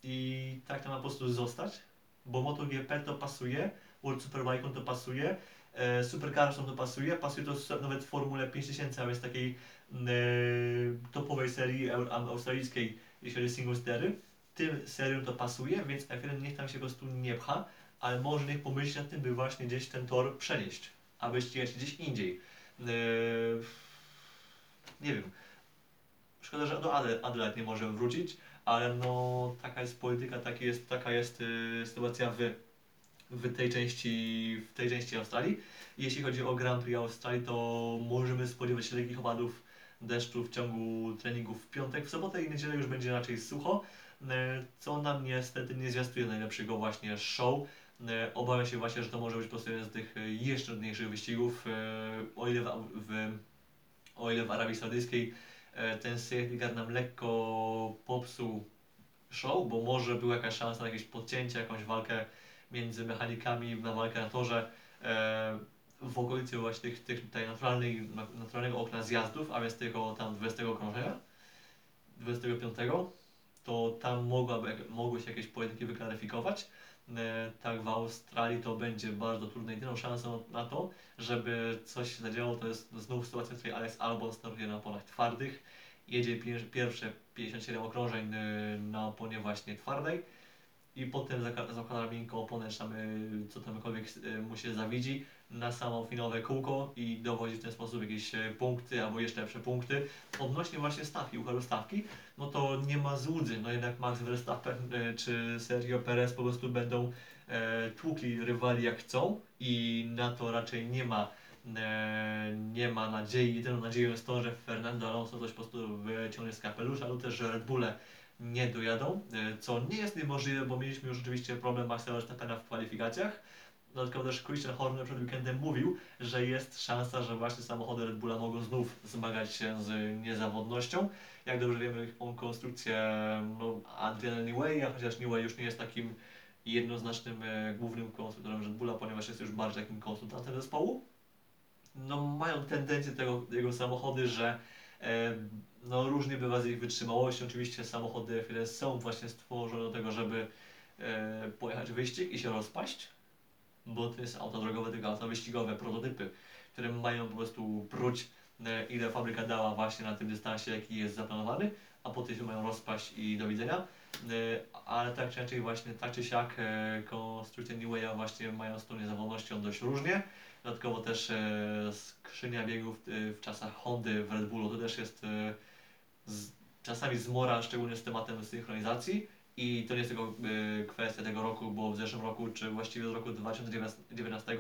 i tak to ma po prostu zostać, bo MotoGP to pasuje, World Superbike to pasuje, e, Supercarsom to pasuje, pasuje to nawet w Formule 5000, a więc takiej mm, e, topowej serii australijskiej, jeśli chodzi o single stery. Tym seriom to pasuje, więc F1 niech tam się po prostu nie pcha, ale może niech pomyśli nad tym, by właśnie gdzieś ten tor przenieść, aby ścigać gdzieś indziej. Eee, nie wiem. Szkoda, że do Ade- Adelaide nie możemy wrócić, ale no taka jest polityka, taki jest, taka jest y, sytuacja w, w, tej części, w tej części Australii. Jeśli chodzi o Grand Prix Australii, to możemy spodziewać się lekkich opadów deszczu w ciągu treningów w piątek. W sobotę i niedzielę już będzie raczej sucho, e, co nam niestety nie zwiastuje najlepszego właśnie show. E, Obawiam się właśnie, że to może być po prostu jeden z tych e, jeszcze trudniejszych wyścigów. E, O ile w, w, o ile w Arabii Saudyjskiej ten safety nam lekko popsuł show, bo może była jakaś szansa na jakieś podcięcie, jakąś walkę między mechanikami, na walkę na torze w okolicy właśnie tych, tych tutaj naturalnego okna zjazdów, a więc tego tam 20 okrążenia, 25, to tam mogłaby, mogły się jakieś pojedynki wyklaryfikować. E, tak w Australii to będzie bardzo trudne. Jedyną szansą na to, żeby coś się zadziało, to jest znów sytuacja, w której Alex Albon startuje na oponach twardych, jedzie pier- pierwsze 57 okrążeń e, na oponie właśnie twardej i potem zakłada miękką oponę, czy tam e, co tamkolwiek e, mu się zawidzi na samo finałowe kółko i dowodzi w ten sposób jakieś e, punkty albo jeszcze lepsze punkty. Odnośnie właśnie stawki, układu stawki, no to nie ma złudzeń, no jednak Max Verstappen e, czy Sergio Perez po prostu będą e, tłukli rywali jak chcą i na to raczej nie ma e, nie ma nadziei. Jedyną nadzieją jest to, że Fernando Alonso coś po prostu wyciągnie z kapelusza lub też, że Red Bulle nie dojadą, e, co nie jest niemożliwe, bo mieliśmy już rzeczywiście problem Maxa Verstappena w kwalifikacjach. Dodatkowo też Christian Horner przed weekendem mówił, że jest szansa, że właśnie samochody Red Bulla mogą znów zmagać się z niezawodnością. Jak dobrze wiemy, tą konstrukcję no, Adriana Newey'a, chociaż Newey już nie jest takim jednoznacznym e, głównym konstruktorem Red Bulla, ponieważ jest już bardziej takim konsultantem zespołu. No, mają tendencję tego, jego samochody, że e, no, różnie bywa z ich wytrzymałością. Oczywiście samochody F1 są właśnie stworzone do tego, żeby e, pojechać wyścig i się rozpaść, bo to jest auto drogowe, tylko auto wyścigowe, prototypy, które mają po prostu próć, e, ile fabryka dała właśnie na tym dystansie, jaki jest zaplanowany, a potem się mają rozpaść i do widzenia. E, Ale tak czy inaczej właśnie, tak czy siak e, konstrukcje Newey'a właśnie mają z tą niezawodnością dość różnie. Dodatkowo też skrzynia biegów w czasach Hondy w Red Bullu to też jest z, czasami zmora, szczególnie z tematem synchronizacji. I to nie jest tylko e, kwestia tego roku, bo w zeszłym roku, czy właściwie z roku 2019,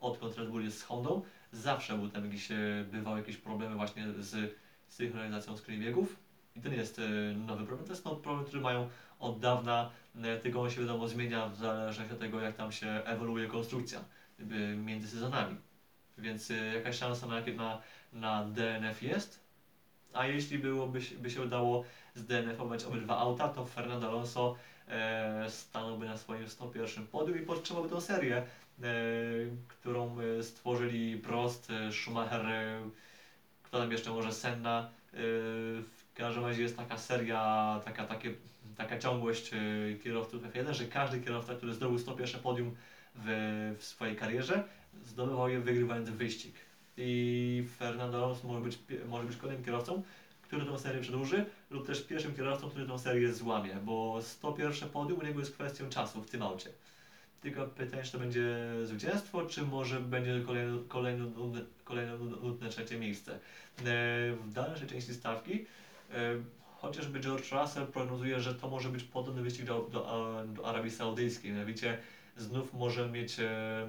odkąd Red Bull jest z Hondą, zawsze był tam jakiś, e, bywały jakieś problemy właśnie z synchronizacją skrzyni biegów. I to nie jest e, nowy problem, to jest no, problem, który mają od dawna, e, tylko on się wiadomo zmienia w zależności od tego, jak tam się ewoluuje konstrukcja jakby między sezonami. Więc e, jakaś szansa na, na, na DNF jest, a jeśli byłoby by się udało zdNF-ować obydwa auta, to Fernando Alonso e, stanąłby na swoim 101 podium i podtrzymałby tę serię, e, którą e, stworzyli Prost, e, Schumacher, e, kto tam jeszcze może Senna. E, w każdym razie jest taka seria, taka, takie, taka ciągłość e, kierowców F1, że każdy kierowca, który zdobył 101 podium w, w swojej karierze, zdobywał je wygrywając wyścig. I Fernando Alonso może być, może być kolejnym kierowcą, który tę serię przedłuży, lub też pierwszym kierowcą, który tę serię złamie, bo 101 podium u niego jest kwestią czasu w tym aucie. Tylko pytanie, czy to będzie zwycięstwo, czy może będzie kolejne, kolejne, kolejne nudne trzecie miejsce. E, W dalszej części stawki e, chociażby George Russell prognozuje, że to może być podobny wyścig do, do, do Arabii Saudyjskiej. Mianowicie znów może mieć e,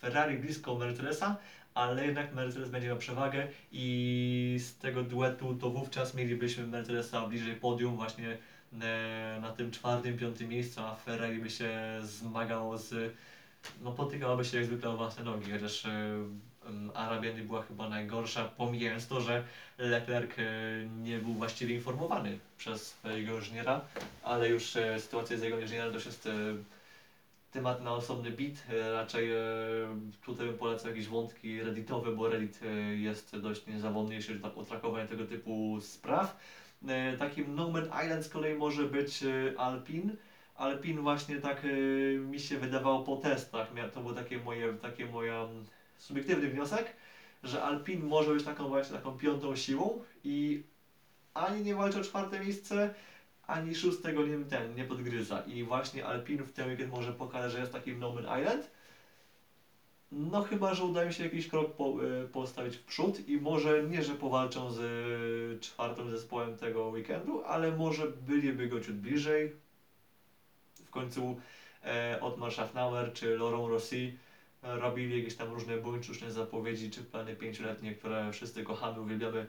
Ferrari blisko Mercedesa, ale jednak Mercedes będzie miał przewagę i z tego duetu to wówczas mielibyśmy Mercedesa bliżej podium właśnie e, na tym czwartym, piątym miejscu, a Ferrari by się zmagało z, no potykałoby się jak zwykle o własne nogi, chociaż e, em, Arabia nie była chyba najgorsza, pomijając to, że Leclerc e, nie był właściwie informowany przez swojego inżyniera, ale już sytuacja z jego inżynierem to e, temat na osobny bit. E, Raczej e, tutaj bym polecał jakieś wątki redditowe, bo reddit e, jest dość niezawodny, jeśli chodzi o trakowanie tego typu spraw. Takim No Island z kolei może być Alpin. Alpin właśnie tak mi się wydawało po testach, to był takie moje, takie moja subiektywny wniosek, że Alpin może być taką właśnie taką piątą siłą i ani nie walczy o czwarte miejsce, ani szóstego nie, ten, nie podgryza. I właśnie Alpin w ten weekend może pokaże, że jest takim No Island. No chyba, że uda mi się jakiś krok po, y, postawić w przód i może nie, że powalczą z y, czwartym zespołem tego weekendu, ale może byliby go ciut bliżej. W końcu e, Otmar Schaffnauer czy Laurent Rossi e, robili jakieś tam różne buńczuczne zapowiedzi czy plany pięcioletnie, które wszyscy kochamy, uwielbiamy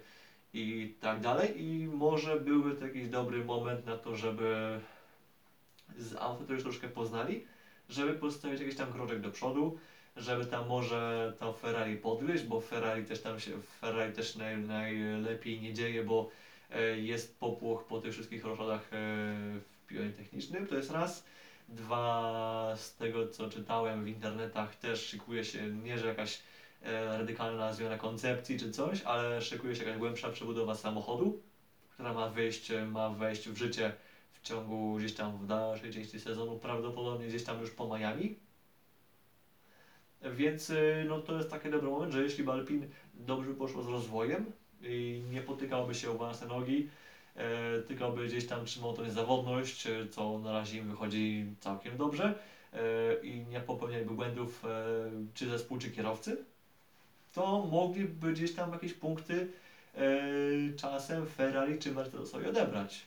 i tak dalej. I może były to jakiś dobry moment na to, żeby z auto to już troszkę poznali, żeby postawić jakiś tam kroczek do przodu, żeby tam może to Ferrari podgryźć, bo Ferrari też tam się, Ferrari też naj, najlepiej nie dzieje, bo e, jest popłoch po tych wszystkich roszadach e, w pionie technicznym, to jest raz. Dwa, z tego co czytałem w internetach też szykuje się nie, że jakaś radykalna zmiana koncepcji czy coś, ale szykuje się jakaś głębsza przebudowa samochodu, która ma wejść, ma wejść w życie w ciągu gdzieś tam w dalszej części sezonu, prawdopodobnie gdzieś tam już po Miami. Więc y, no, to jest taki dobry moment, że jeśli by Alpin dobrze poszło z rozwojem i nie potykałby się o własne nogi, e, tylko by gdzieś tam trzymał tą niezawodność, e, co na razie im wychodzi całkiem dobrze e, i nie popełnialiby błędów e, czy zespół, czy kierowcy, to mogliby gdzieś tam jakieś punkty e, czasem Ferrari czy Mercedesowi odebrać.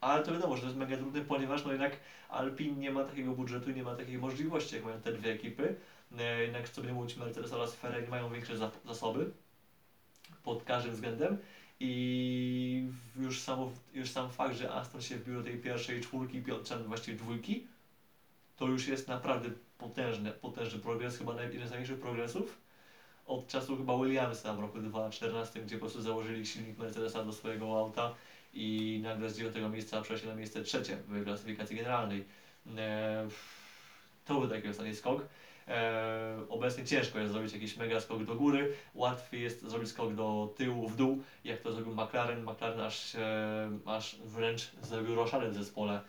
Ale to wiadomo, że to jest mega trudne, ponieważ no jednak Alpin nie ma takiego budżetu, nie ma takiej możliwości, jak mają te dwie ekipy. E, Jednak co by mówić, Mercedes oraz Ferrari mają większe za- zasoby pod każdym względem i już, samo, już sam fakt, że Aston się wbił do tej pierwszej czwórki, piątce, właściwie dwójki, to już jest naprawdę potężny, potężny progres, chyba jeden z największych progresów od czasu chyba Williamsa w roku 2014, gdzie po prostu założyli silnik Mercedesa do swojego auta i nagle z 9 miejsca przeszli na miejsce trzecie w klasyfikacji generalnej. E, to był taki ostatni skok. E, obecnie ciężko jest zrobić jakiś mega skok do góry, łatwiej jest zrobić skok do tyłu, w dół, jak to zrobił McLaren. McLaren aż, e, aż wręcz zrobił roszadę w zespole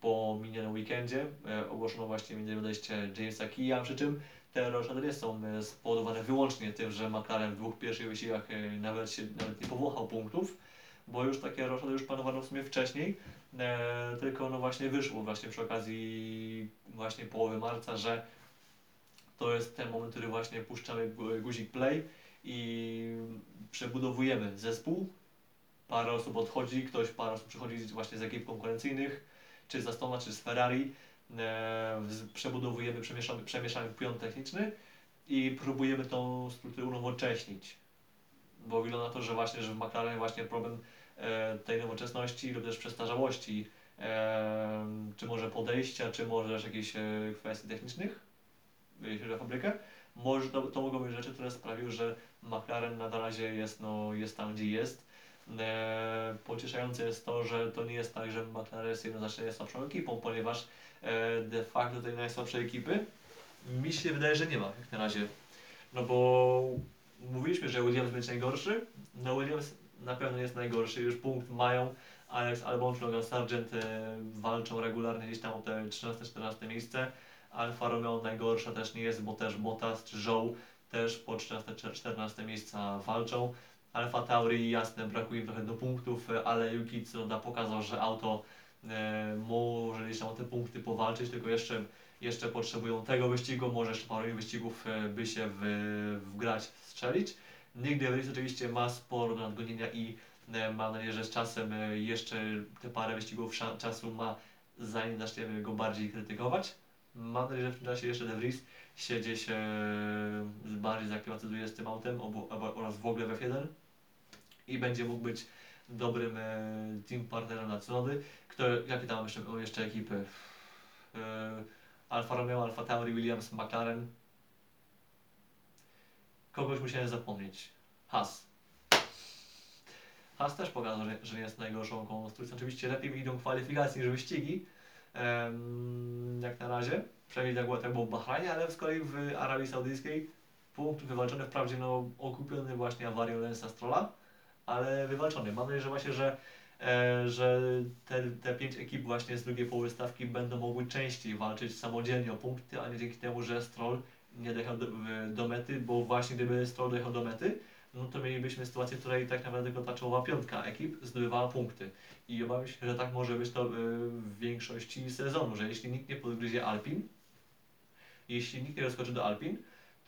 po minionym weekendzie. Ogłoszono właśnie między odejście Jamesa Keya, przy czym te roszady nie są e, spowodowane wyłącznie tym, że McLaren w dwóch pierwszych wyścigach e, nawet, się, nawet nie powąchał punktów, bo już takie roszady już planowano w sumie wcześniej, e, tylko no właśnie wyszło właśnie przy okazji właśnie połowy marca, że to jest ten moment, który właśnie puszczamy gu- guzik play i przebudowujemy zespół. Parę osób odchodzi, ktoś parę osób przychodzi właśnie z ekip konkurencyjnych, czy z Astona, czy z Ferrari. E, przebudowujemy, przemieszamy, przemieszamy pion techniczny i próbujemy tą strukturę unowocześnić. Bo wygląda na to, że właśnie, że w McLaren właśnie problem e, tej nowoczesności lub też przestarzałości, e, czy może podejścia, czy może też jakichś kwestii technicznych, jeśli chodzi o fabrykę, może to, to mogą być rzeczy, które sprawiły, że McLaren na razie jest, no, jest tam, gdzie jest. Pocieszające jest to, że to nie jest tak, że McLaren jest jednoznacznie najsłabszą ekipą, ponieważ de facto tej najsłabszej ekipy mi się wydaje, że nie ma jak na razie. No bo mówiliśmy, że Williams będzie najgorszy. No Williams na pewno jest najgorszy, już punkt mają. Alex Albon czy Logan Sargent e, walczą regularnie gdzieś tam o te 13-14 miejsce. Alfa Romeo najgorsza też nie jest, bo też Bottas czy Zhou też po 13-14 miejsca walczą. Alfa Tauri jasne, brakuje im trochę do punktów, e, ale Yuki Tsunoda pokazał, że auto e, może gdzieś tam o te punkty powalczyć, tylko jeszcze, jeszcze potrzebują tego wyścigu, może jeszcze parę wyścigów e, by się w, wgrać, strzelić. Nick DeVries oczywiście ma sporo do nadgonienia i e, mam nadzieję, że z czasem e, jeszcze te parę wyścigów czasu ma, zanim zaczniemy go bardziej krytykować. Mam nadzieję, że w tym czasie jeszcze DeVries się gdzieś e, bardziej zaklimatyzuje z tym autem oraz w ogóle w F1 i będzie mógł być dobrym e, team partnerem na Tsunody. Kto, jakie tam jeszcze, jeszcze ekipy? E, Alfa Romeo, Alfa Tauri, Williams, McLaren. Kogoś musiałem zapomnieć. Haas. Haas też pokazał, że, że jest najgorszą konstrukcją. Oczywiście lepiej mi idą kwalifikacje niż wyścigi. jak na razie. Przynajmniej tak było, tak było w Bahrajnie, ale z kolei w Arabii Saudyjskiej punkt wywalczony wprawdzie no, okupiony właśnie awarią Lensa Strolla, ale wywalczony. Mam nadzieję, że właśnie, że, e, że te, te pięć ekip właśnie z drugiej połowy stawki będą mogły częściej walczyć samodzielnie o punkty, a nie dzięki temu, że Stroll nie dojechał do, do mety, bo właśnie gdyby Stroll dojechał do mety, no to mielibyśmy sytuację, w której tak naprawdę tylko ta czołowa piątka ekip zdobywała punkty. I obawiam się, że tak może być to e, w większości sezonu, że jeśli nikt nie podgryzie Alpin, jeśli nikt nie doskoczy do Alpin,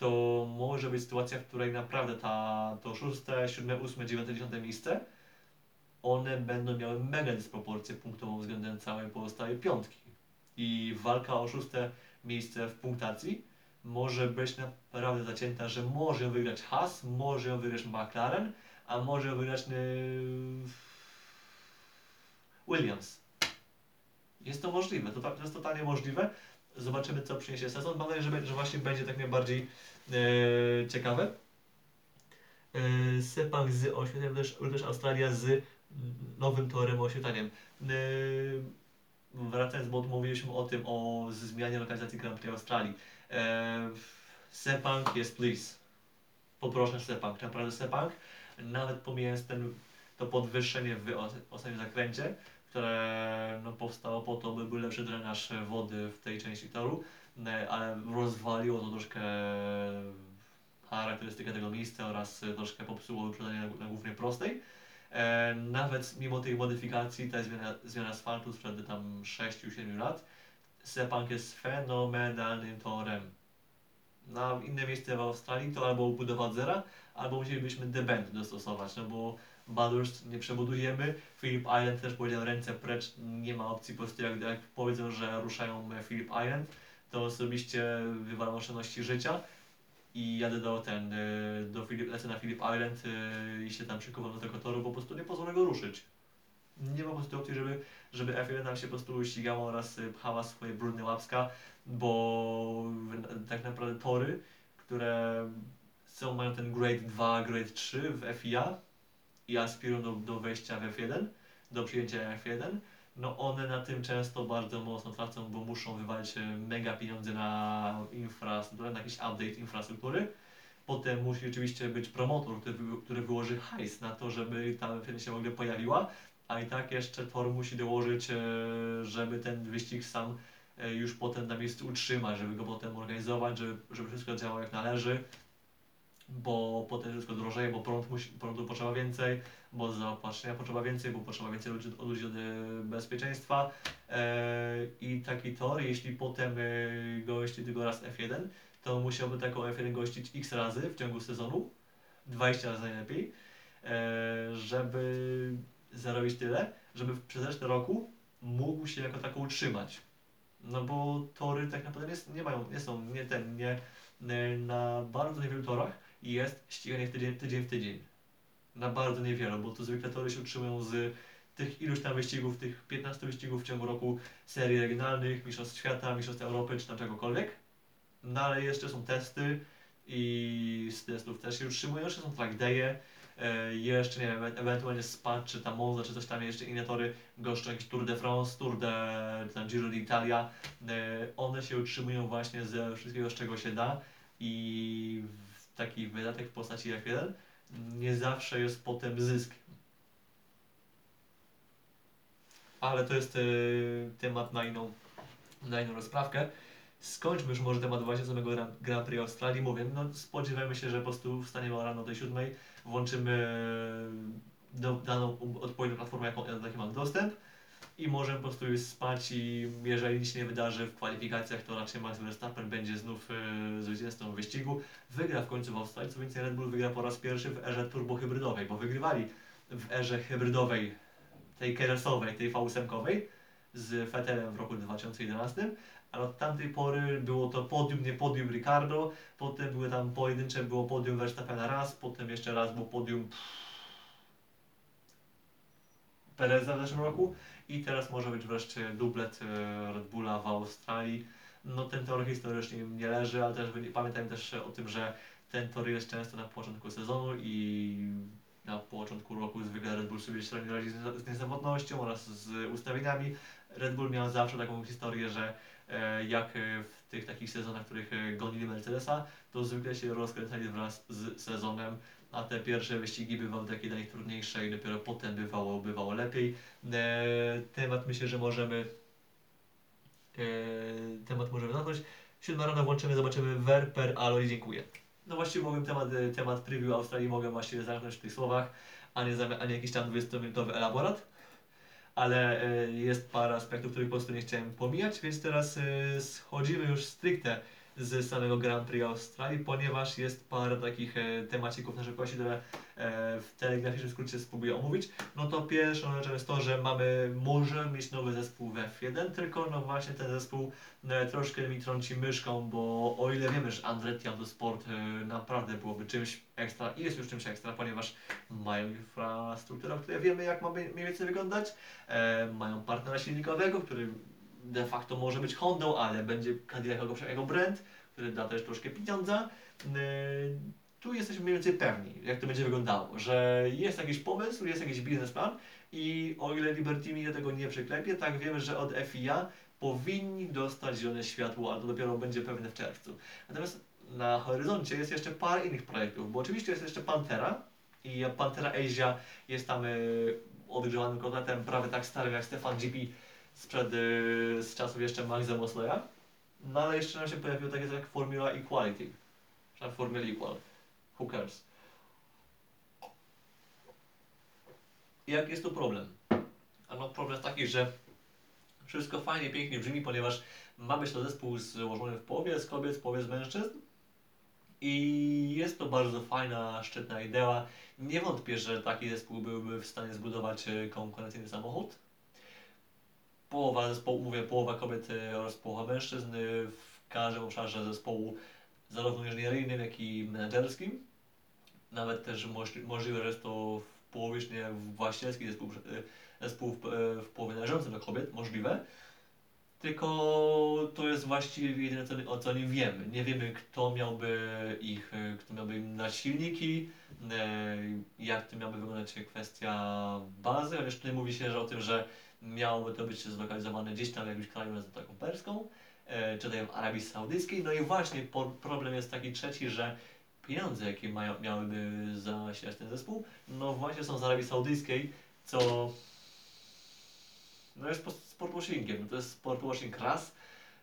to może być sytuacja, w której naprawdę ta, to szóste, siódme, ósme, dziewiąte, dziesiąte miejsce, one będą miały mega dysproporcję punktową względem całej pozostałej piątki. I walka o szóste miejsce w punktacji może być naprawdę zacięta, że może ją wygrać Haas, może ją wygrać McLaren, a może ją wygrać yy, Williams. Jest to możliwe, to, to jest totalnie możliwe. Zobaczymy, co przyniesie sezon. Mam nadzieję, że, że właśnie będzie tak najbardziej e, ciekawe. E, Sepang z oświetleniem, też, też Australia z nowym torem oświetleniem. E, wracając, bo mówiliśmy o tym, o zmianie lokalizacji Grand Prix Australii. E, Sepang jest please. Poproszę Sepang, naprawdę Sepang. Nawet pomijając ten, to podwyższenie w os- ostatnim zakręcie, które no, powstało po to, by był lepszy drenaż wody w tej części toru, e, ale rozwaliło to troszkę charakterystykę tego miejsca oraz e, troszkę popsuło wyprzedzenie na, głównej prostej. E, nawet mimo tej modyfikacji, ta zmiana, zmiana asfaltu sprzed tam 6-7 lat, Sepang jest fenomenalnym torem. Na inne miejsce w Australii to albo budowa od zera, albo musielibyśmy The Bend dostosować, no bo Bathurst nie przebudujemy, Phillip Island też powiedział ręce precz, nie ma opcji po prostu jak, jak powiedzą, że ruszają e, Phillip Island, to osobiście wywalam oszczędności życia i jadę do ten, y, do Philip, lecę na Phillip Island y, i się tam przykuwam do tego toru, bo po prostu nie pozwolę go ruszyć. Nie ma po prostu opcji, żeby, żeby F1 nam się po prostu ścigało oraz pchała swoje brudne łapska, bo tak naprawdę tory, które są, mają ten grade 2, grade 3 w FIA i aspirują do, do wejścia w F1, do przyjęcia F1, no one na tym często bardzo mocno tracą, bo muszą wywalić e, mega pieniądze na infrastrukturę, na jakiś update infrastruktury. Potem musi oczywiście być promotor, który, który wyłoży hajs na to, żeby ta F1 się w ogóle pojawiła, a i tak jeszcze tor musi dołożyć, e, żeby ten wyścig sam e, już potem na miejscu utrzymać, żeby go potem organizować, żeby, żeby wszystko działało jak należy, bo potem wszystko drożeje, bo prąd musi, prądu potrzeba więcej, bo zaopatrzenia potrzeba więcej, bo potrzeba więcej ludzi, ludzi od e, bezpieczeństwa e, i taki tor, jeśli potem e, gości tylko raz F1, to musiałby taką F1 gościć x razy w ciągu sezonu, 20 razy najlepiej, żeby zarobić tyle, żeby przez resztę roku mógł się jako tako utrzymać. No bo tory tak naprawdę nie, nie mają, nie są, nie ten, nie na bardzo niewielu torach jest ściganie w tydzień, tydzień w tydzień. Na bardzo niewiele, bo to zwykle tory się utrzymują z tych iluś tam wyścigów, tych 15 wyścigów w ciągu roku serii regionalnych, mistrzostw świata, mistrzostw Europy czy tam czegokolwiek. No ale jeszcze są testy i z testów też się utrzymują, jeszcze są track day'e, e, jeszcze nie wiem, ewentualnie SPA czy tam Monza czy coś tam, jeszcze inne tory goszczą jakiś Tour de France, Tour de tam Giro d'Italia. E, one się utrzymują właśnie ze wszystkiego z czego się da i taki wydatek w postaci F1 nie zawsze jest potem zysk. Ale to jest e, temat na inną, na inną rozprawkę. Skończmy już może temat właśnie samego Grand- Grand Prix Australii. Mówię, no spodziewamy się, że po prostu wstaniemy rano o tej siódmej, włączymy do, daną odpowiednią platformę, jaką, do jakiej mamy dostęp i możemy po prostu już spać i jeżeli nic się nie wydarzy w kwalifikacjach, to raczej Max Verstappen będzie znów e, zwycięzcą wyścigu. Wygra w końcu w Australii, co więcej Red Bull wygra po raz pierwszy w erze turbohybrydowej, bo wygrywali w erze hybrydowej, tej keresowej, tej V8-kowej z Vettelem w roku 2011, ale od tamtej pory było to podium, nie podium Ricardo, potem były tam pojedyncze, było podium Verstappena raz, potem jeszcze raz było podium Pereza w zeszłym roku i teraz może być wreszcie dublet e, Red Bulla w Australii. No ten tor historycznie nie leży, ale też pamiętajmy też o tym, że ten tor jest często na początku sezonu i na początku roku zwykle Red Bull sobie średnio radzi z, niezawodnością oraz z ustawieniami. Red Bull miał zawsze taką historię, że e, jak e, w tych takich sezonach, w których gonili Mercedesa, to zwykle się rozkręcali wraz z sezonem, a te pierwsze wyścigi bywały takie dla nich trudniejsze i dopiero potem bywało, bywało lepiej. E, temat myślę, że możemy e, temat możemy zamknąć. Siódma rano włączymy, zobaczymy Ver per Alloy, dziękuję. No właściwie mogłem temat, e, temat preview Australii mogę właściwie zamknąć w tych słowach, a nie, a nie jakiś tam 20-minutowy elaborat. Ale jest parę aspektów, których po prostu nie chciałem pomijać, więc teraz schodzimy już stricte z samego Grand Prix Australii, ponieważ jest parę takich e, temacików na szybkości, które e, w telegraficznym skrócie spróbuję omówić. No to pierwszą rzeczą jest to, że mamy, możemy mieć nowy zespół w F1, tylko no właśnie ten zespół e, troszkę mi trąci myszką, bo o ile wiemy, że Andretti Autosport e, naprawdę byłoby czymś ekstra i jest już czymś ekstra, ponieważ mają infrastrukturę, w której wiemy jak ma mniej więcej wyglądać, mają partnera silnikowego, który de facto może być Hondą, ale będzie Cadillac jako, jako brand, który da też troszkę pieniądza. Yy, Tu jesteśmy mniej więcej pewni, jak to będzie wyglądało, że jest jakiś pomysł, jest jakiś biznesplan i o ile Liberty Media tego nie przyklepie, tak wiemy, że od FIA powinni dostać zielone światło, ale to dopiero będzie pewne w czerwcu. Natomiast na horyzoncie jest jeszcze parę innych projektów, bo oczywiście jest jeszcze Pantera i Pantera Asia jest tam yy, odgrzewanym kotletem prawie tak starym jak Stefan GP sprzed y, z czasów jeszcze Maxa Mosleya. No ale jeszcze nam się pojawiło takie jak Formula Equality. Czy Formula Equal. Who cares? I jaki jest tu problem? Ano problem taki, że wszystko fajnie, pięknie brzmi, ponieważ ma być to zespół złożony w połowie z kobiet, w połowie z mężczyzn. I jest to bardzo fajna, szczytna idea. Nie wątpię, że taki zespół byłby w stanie zbudować e, konkurencyjny samochód połowa zespołu, mówię połowa kobiet oraz połowa mężczyzn y, w każdym obszarze zespołu, zarówno inżynieryjnym, jak i menedżerskim. Nawet też możli- możliwe, że jest to w połowicznie właścicielski zespół, y, zespół w, y, w połowie należący do kobiet, możliwe. Tylko to jest właściwie jedyne, co, o co nie wiemy. Nie wiemy, kto miałby ich, kto miałby im dać silniki, jak to miałaby wyglądać kwestia bazy, chociaż tutaj mówi się że o tym, że miałoby to być zlokalizowane gdzieś tam w jakimś kraju na Zatoką Perską, e, czy tutaj w Arabii Saudyjskiej. No i właśnie problem jest taki trzeci, że pieniądze, jakie mają, miałyby zasilać ten zespół, no właśnie są z Arabii Saudyjskiej, co no jest po- sportwashingiem. No to jest sportwashing raz.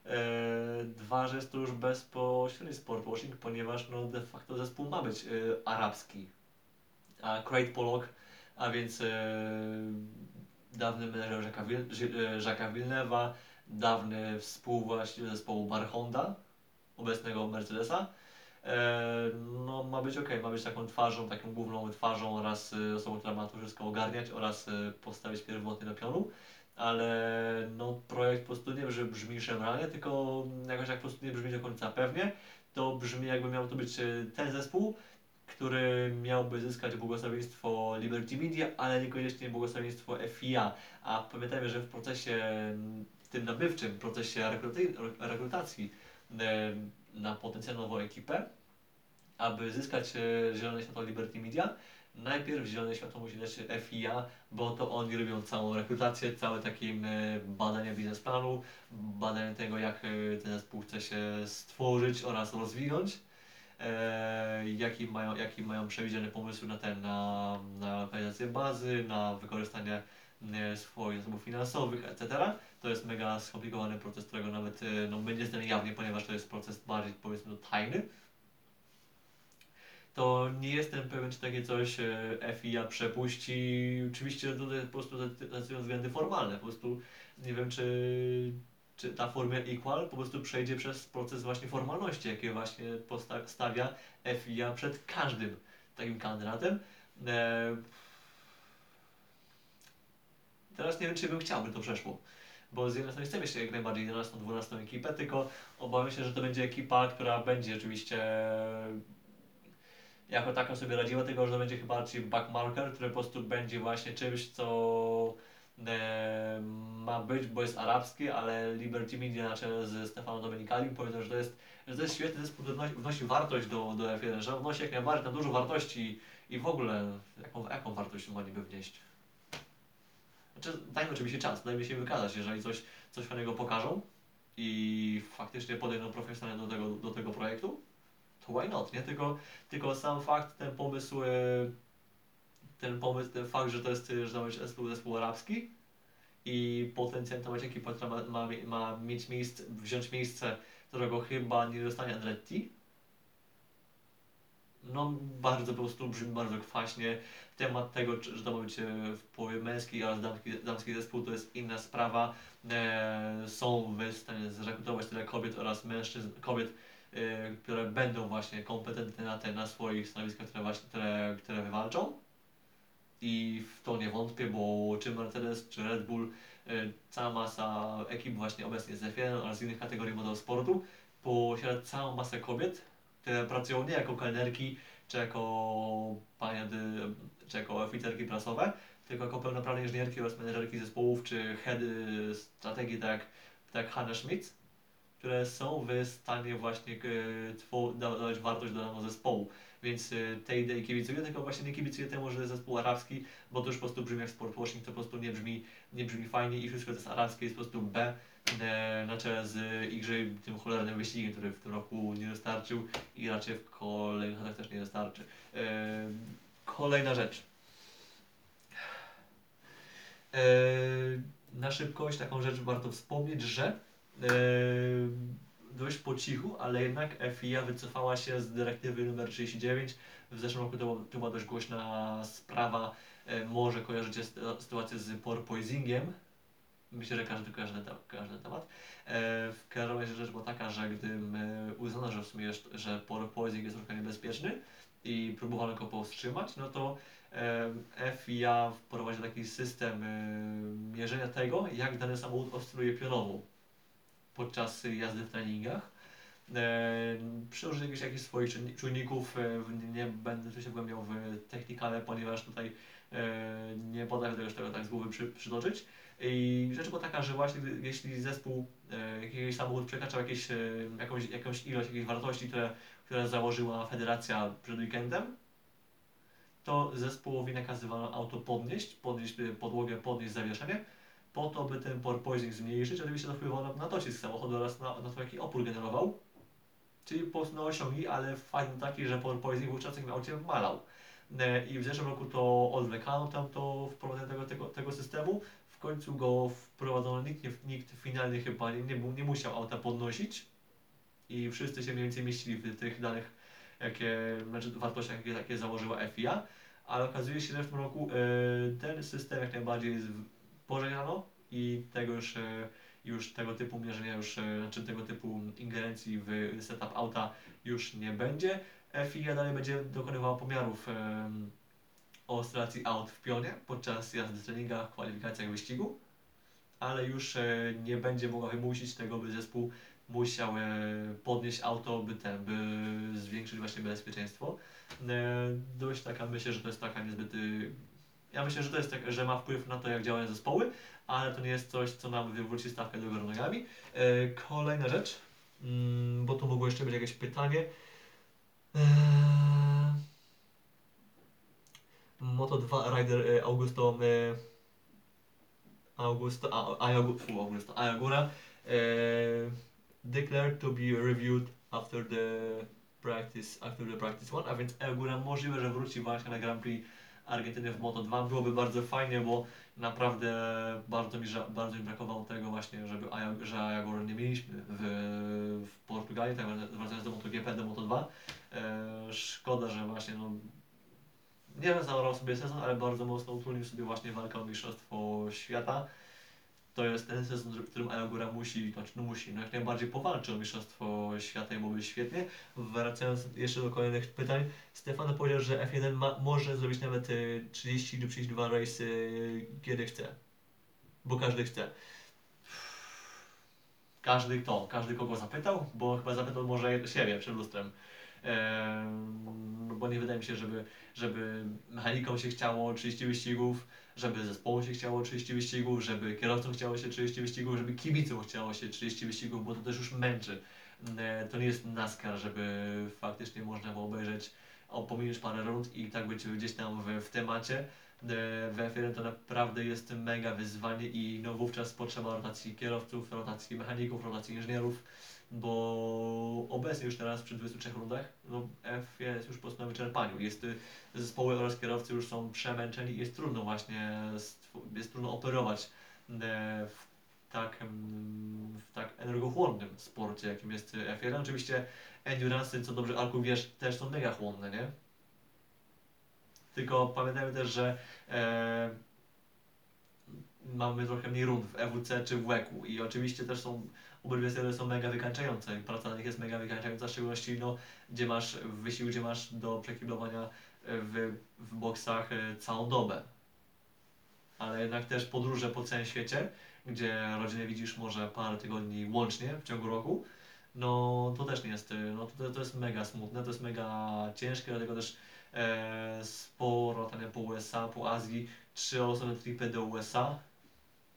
E, dwa, że jest to już bezpośredni sportwashing, ponieważ no de facto zespół ma być e, arabski. A Craig Pollock, a więc dawny menedżer Jacques'a Ży- e, dawny współwłaściciel zespołu Bar Honda, obecnego Mercedesa. E, no ma być ok, ma być taką twarzą, taką główną twarzą oraz e, osobą, która ma to wszystko ogarniać oraz postawić pierwotny do pionu. Ale no projekt po prostu nie, brzmi szemranie, tylko jakoś jak po prostu nie brzmi do końca pewnie, to brzmi jakby miał to być ten zespół, który miałby zyskać błogosławieństwo Liberty Media, ale niekoniecznie błogosławieństwo FIA. A pamiętajmy, że w procesie tym nabywczym, procesie rekrutacji na potencjalną ekipę, aby zyskać e, zielone światło Liberty Media, najpierw zielone światło musi dać FIA, bo to oni robią całą rekrutację, całe takie badania biznesplanu, badanie tego, jak e, ten zespół chce się stworzyć oraz rozwinąć, e, mają, jaki mają przewidziane pomysły na ten, na, na lokalizację bazy, na wykorzystanie e, swoich zasobów finansowych, etc. To jest mega skomplikowany proces, którego nawet e, no, my nie jawnie, ponieważ to jest proces bardziej powiedzmy no, tajny to nie jestem pewien, czy takie coś e, FIA przepuści. Oczywiście tutaj po prostu decydują względy formalne. Po prostu nie wiem, czy, czy ta Formula Equal po prostu przejdzie przez proces właśnie formalności, jakie właśnie stawia FIA przed każdym takim kandydatem. E, teraz nie wiem, czy bym chciał, by to przeszło. Bo z jednej strony chcemy jeszcze jak najbardziej 11-12 ekipę, tylko obawiam się, że to będzie ekipa, która będzie oczywiście jako taką sobie radziła, tylko że to będzie chyba raczej backmarker, który po prostu będzie właśnie czymś, co e, ma być, bo jest arabski, ale Liberty Media na czele z Stefano Domenicali powiedzą, że to jest, że to jest świetny zespół, który wnosi, wartość do, do F1, że wnosi jak najbardziej na dużo wartości i w ogóle jaką, jaką wartość ma niby wnieść. Znaczy, dajmy oczywiście czas, dajmy się wykazać, jeżeli coś, coś fajnego pokażą i faktycznie podejdą profesjonalnie do tego, do tego projektu, to why not, nie? Tylko, tylko sam fakt, ten pomysł, e, ten pomysł, ten fakt, że to jest, że to jest zespół, zespół arabski i to będzie ekipa, która ma, ma, ma mieć miejsce, wziąć miejsce, którego chyba nie dostanie Andretti. No, bardzo po prostu brzmi bardzo kwaśnie. Temat tego, że to ma być e, w połowie męskiej oraz damski, damski zespół, to jest inna sprawa. E, są w stanie zrekrutować tyle kobiet oraz mężczyzn, kobiet y, które będą właśnie kompetentne na te, na swoich stanowiskach, które właśnie, które, które wywalczą. I w to nie wątpię, bo czy Mercedes, czy Red Bull, y, cała masa ekip właśnie obecnie z F1 oraz innych kategorii motorsportu posiada całą masę kobiet, które pracują nie jako kelnerki, czy jako panie, czy jako oficerki prasowe, tylko jako pełnoprawne inżynierki oraz menedżerki zespołów, czy heady strategii, tak, tak jak Hanna Schmidt, które są w stanie właśnie e, dawać wartość danego zespołu. Więc e, tej idei kibicuję, tylko właśnie nie kibicuję temu, że zespół arabski, bo to już po prostu brzmi jak sport washing, to po prostu nie brzmi, nie brzmi fajnie i wszystko co jest arabskie jest po prostu B e, na czele z igrze tym cholernym wyścigiem, który w tym roku nie dostarczył i raczej w kolejnych latach też nie dostarczy. E, kolejna rzecz. E, na szybkość taką rzecz warto wspomnieć, że dość po cichu, ale jednak FIA wycofała się z dyrektywy numer 39. W zeszłym roku to, to była dość głośna sprawa. E, może kojarzycie sytuację z porpoisingiem. Myślę, że każdy kojarzy ten temat. E, w każdym razie rzecz była taka, że gdy e, uznano, że w sumie jest, że porpoising jest troszkę niebezpieczny i próbowano go powstrzymać, no to FIA wprowadził taki system mierzenia tego, jak dany samochód oscyluje pionowo podczas jazdy w treningach. E, przy użyciu jakichś, swoich czujników, e, nie będę tu się wgłębiał w technikale, ponieważ tutaj e, nie potrafię tego, tego tak z głowy przy, przytoczyć. I rzecz była taka, że właśnie jeśli zespół, jakiś samochód przekraczał jakieś, jakąś, jakąś ilość, jakieś wartości, które, które założyła federacja przed weekendem, to zespołowi nakazywano auto podnieść, podnieść podłogę, podnieść zawieszenie, po to, by ten porpoising zmniejszyć. Oczywiście to wpływało na, na docisk samochodu oraz na, na to, jaki opór generował. Czyli po prostu na osiągi, ale był taki, że porpoising wówczas takim aucie malał. E, I w zeszłym roku to odwlekano tam to wprowadzenie tego, tego, tego systemu. W końcu go wprowadzono, nikt, nie, nikt finalnie chyba nie, nie, nie musiał auta podnosić. I wszyscy się mniej więcej mieścili w tych danych, jakie, znaczy wartościach, jakie, jakie założyła FIA. Ale okazuje się, że w tym roku e, ten system jak najbardziej jest pożegnano i tego już, e, już tego typu mierzenia, już, e, znaczy tego typu ingerencji w setup auta już nie będzie. FIA dalej będzie dokonywała pomiarów oscylacji aut w pionie podczas jazdy w treningach, kwalifikacjach wyścigu, ale już e, nie będzie mogła wymusić tego, by zespół musiał podnieść auto, by ten, by zwiększyć właśnie bezpieczeństwo. Dość taka, myślę, że to jest taka niezbyt... Ja myślę, że to jest tak, że ma wpływ na to, jak działają zespoły, ale to nie jest coś, co nam wywróci stawkę do góry nogami. E, Kolejna rzecz, mm, bo tu mogło jeszcze być jakieś pytanie. Eee, Moto 2 Rider e, Augusto e, Augusto Augusto Ayagura e, declared to be reviewed after the practice after the practice one, a więc Ayagura możliwe, że wróci właśnie na Grand Prix Argentyny w Moto 2. Byłoby bardzo fajnie, bo naprawdę bardzo mi, bardzo mi brakowało tego właśnie, żeby że Ayagura nie mieliśmy w, w Portugalii, tak wracając do MotoGP, do Moto 2. E, szkoda, że właśnie no, nie wiem, zaorał sobie sezon, ale bardzo mocno utrudnił sobie właśnie walkę o Mistrzostwo Świata. To jest ten sezon, w którym Ayagura musi, znaczy no musi, no jak najbardziej powalczy o Mistrzostwo Świata i byłoby świetnie. Wracając jeszcze do kolejnych pytań, Stefano powiedział, że F1 ma, może zrobić nawet y, 30 lub 32 race y, kiedy chce. Bo każdy chce. Każdy kto? Każdy kogo zapytał? Bo chyba zapytał może siebie przed lustrem. Ehm, bo nie wydaje mi się, żeby, żeby mechanikom się chciało 30 wyścigów, żeby zespołu się chciało 30 wyścigów, żeby kierowcom chciało się 30 wyścigów, żeby kibicom chciało się 30 wyścigów, bo to też już męczy. E, To nie jest NASCAR, żeby faktycznie można było obejrzeć, pominąć parę rund i tak być gdzieś tam w, w temacie. E, W F1 to naprawdę jest mega wyzwanie i no wówczas potrzeba rotacji kierowców, rotacji mechaników, rotacji inżynierów, bo obecnie już teraz przy 23 rundach no F1 jest już po prostu na wyczerpaniu. Jest, y, zespoły oraz kierowcy już są przemęczeni i jest trudno właśnie, jest trudno operować e, w tak, w tak energochłonnym sporcie, jakim jest F1. Oczywiście endurance, co dobrze Arku wiesz, też są mega chłonne, nie? Tylko pamiętajmy też, że e, mamy trochę mniej rund w EWC czy w WEC-u i oczywiście też są obydwie serie są mega wykańczające. Praca na nich jest mega wykańczająca, w szczególności no, gdzie masz w gdzie masz do przekiblowania w, w boksach e, całą dobę. Ale jednak też podróże po całym świecie, gdzie rodzinę widzisz może parę tygodni łącznie w ciągu roku, no to też nie jest, e, no to, to jest mega smutne, to jest mega ciężkie, dlatego też sporo latania po USA, po Azji, trzy osobne tripy do USA,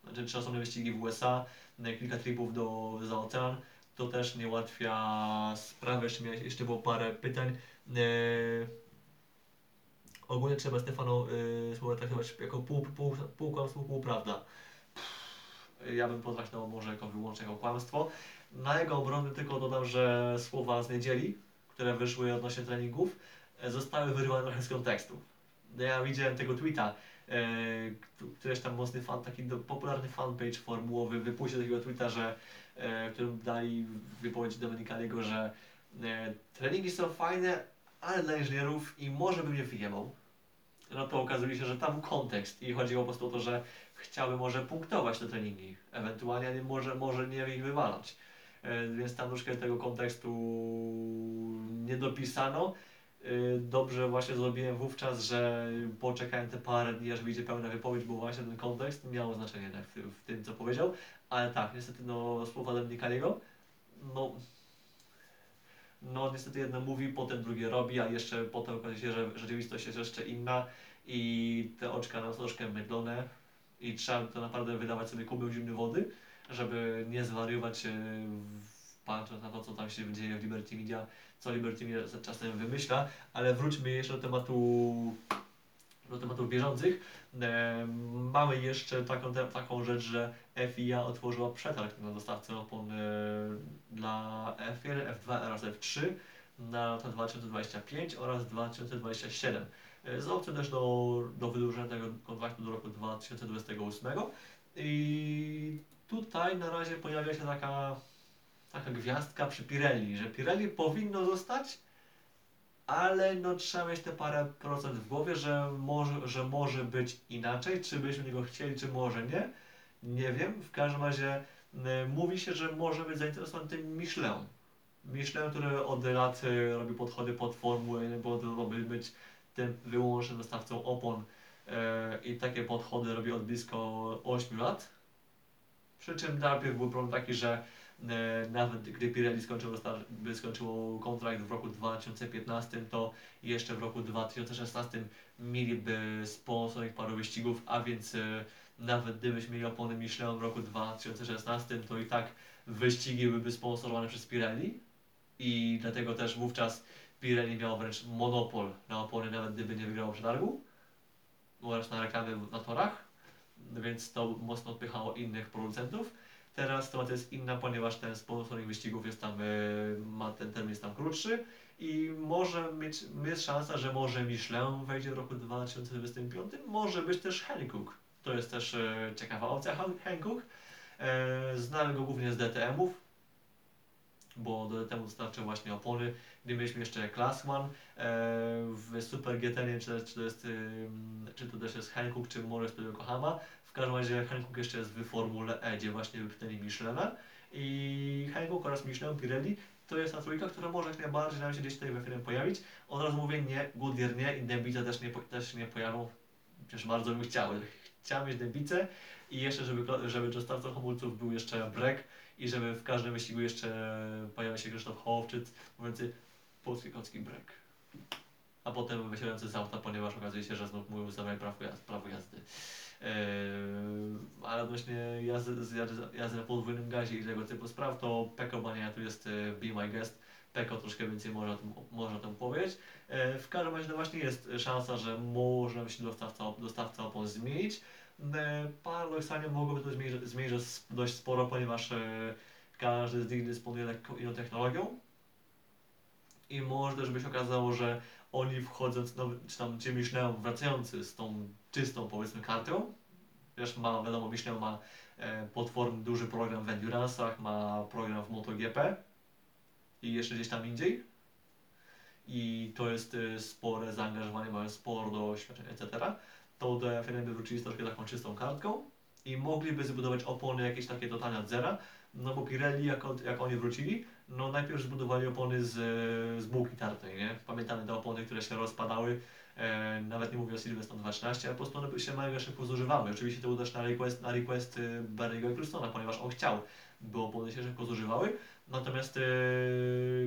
znaczy trzy osobne wyścigi w USA, no kilka tripów do, za ocean, to też nie ułatwia sprawy, jeszcze, miałeś, jeszcze było parę pytań. E, ogólnie trzeba Stefano e, słowa traktować jako pół, pół, pół kłamstwo, pół prawda. Ja bym potraktował może jako wyłącznie jako kłamstwo. Na jego obronę tylko dodam, że słowa z niedzieli, które wyszły odnośnie treningów, e, zostały wyrwane trochę z kontekstu. Ja widziałem tego tweeta, e, któryś tam mocny fan, taki popularny fanpage formułowy wypuścił takiego tweeta, że, e, w którym dali wypowiedź Dominikaliego, że e, treningi są fajne, ale dla inżynierów i może bym je wyjebał. No to okazuje się, że tam kontekst i chodziło po prostu o to, że chciałby może punktować te treningi, ewentualnie nie, może, może nie ich wywalać. E, Więc tam troszkę tego kontekstu nie dopisano. E, Dobrze właśnie zrobiłem wówczas, że poczekałem te parę dni, aż wyjdzie pełna wypowiedź, bo właśnie ten kontekst miał znaczenie jednak w, w tym, co powiedział. Ale tak, niestety no, słowa Dominikaliego, no, no niestety jedno mówi, potem drugie robi, a jeszcze potem okazuje się, że rzeczywistość jest jeszcze inna i te oczka nam są troszkę mydlone i trzeba to naprawdę wydawać sobie kubeł zimnej wody, żeby nie zwariować patrząc na to, co tam się dzieje w Liberty Media, co Liberty Media czasem wymyśla, ale wróćmy jeszcze do tematu do tematów bieżących. Mamy jeszcze taką, taką rzecz, że FIA otworzyła przetarg na dostawcę opon e, dla F1, F2 oraz F3 na lata 2025 oraz 2027. E, Z opcją też do, do wydłużenia tego kontraktu do roku 2028. I tutaj na razie pojawia się taka, taka gwiazdka przy Pirelli, że Pirelli powinno zostać, ale no trzeba mieć te parę procent w głowie, że może, że może być inaczej, czy byśmy niego chcieli, czy może nie. Nie wiem, w każdym razie e, mówi się, że może być zainteresowany tym Michelin. Michelin, który od lat e, robi podchody pod Formułę, 1, bo to by być tym wyłącznym dostawcą opon e, i takie podchody robi od blisko 8 lat. Przy czym najpierw był problem taki, że Nawet gdy Pirelli skończyło, skończyło kontrakt w roku 2015, to jeszcze w roku 2016 mieliby sponsoring paru wyścigów, a więc e, nawet gdybyśmy mieli opony Michelin w roku 2016, to i tak wyścigi byłyby sponsorowane przez Pirelli i dlatego też wówczas Pirelli miał wręcz monopol na opony, nawet gdyby nie wygrało przetargu oraz na reklamy na torach, więc to mocno odpychało innych producentów. Teraz sytuacja jest inna, ponieważ ten sponsoring wyścigów jest tam, e, ma ten termin jest tam krótszy i może mieć, jest szansa, że może Michelin wejdzie w roku 2025, może być też Hankook. To jest też e, ciekawa opcja Han- Hankook. E, znamy go głównie z DTM-ów, bo do DTM dostarczył właśnie opony. Gdy mieliśmy jeszcze Class One, w Super GT, nie wiem czy, czy to jest, czy to też jest Hankook, czy może jest to Yokohama. W każdym razie Hankook jeszcze jest w Formule E, gdzie właśnie wypchnęli Michelina i Hankook oraz Michelin Pirelli to jest ta trójka, która może jak najbardziej nam się gdzieś tutaj we filmie pojawić. Od razu mówię nie, Goodyear nie i Dębica też nie, też nie pojawią, przecież bardzo bym chciał. Chciałem mieć Dębicę i jeszcze żeby, żeby dostawcą hamulców był jeszcze Breck i żeby w każdym wyścigu jeszcze pojawił się Krzysztof Hołowczyc mówiący polski kocki Breck. A potem wysiadający z auta, ponieważ okazuje się, że znów mówił zabrać prawo jazdy. Eee, ale odnośnie jazdy, jazdy, na podwójnym gazie i tego typu spraw, to Peko Bania tu jest e, Be My Guest. Peko troszkę więcej może o tym, może o tym powiedzieć. E, w każdym razie no właśnie jest szansa, że może się dostawca, dostawca opon zmienić. Paradoksalnie mogłoby to zmienić, zmienić dość- sporo, ponieważ każdy z nich dysponuje lekko inną technologią. I może też by się okazało, że oni wchodząc, no, czy tam Michelin wracający z tą czystą powiedzmy kartą, wiesz, ma, wiadomo, Michelin ma e, potworny duży program w Endurance'ach, ma program w MotoGP i jeszcze gdzieś tam indziej. I to jest e, spore zaangażowanie, mają sporo doświadczeń, etc. To do FNM by wrócili z troszkę taką czystą kartką i mogliby zbudować opony jakieś takie totalnie od zera, no bo Pirelli, jak, jak oni wrócili, no najpierw zbudowali opony z, z bułki tartej, nie? Pamiętamy te opony, które się rozpadały, e, nawet nie mówię o Silverstone 213, ale po prostu one się mega szybko zużywały. Oczywiście to był też na request, na request e, Barry'ego Ecclestona, ponieważ on chciał, by opony się szybko zużywały. Natomiast e,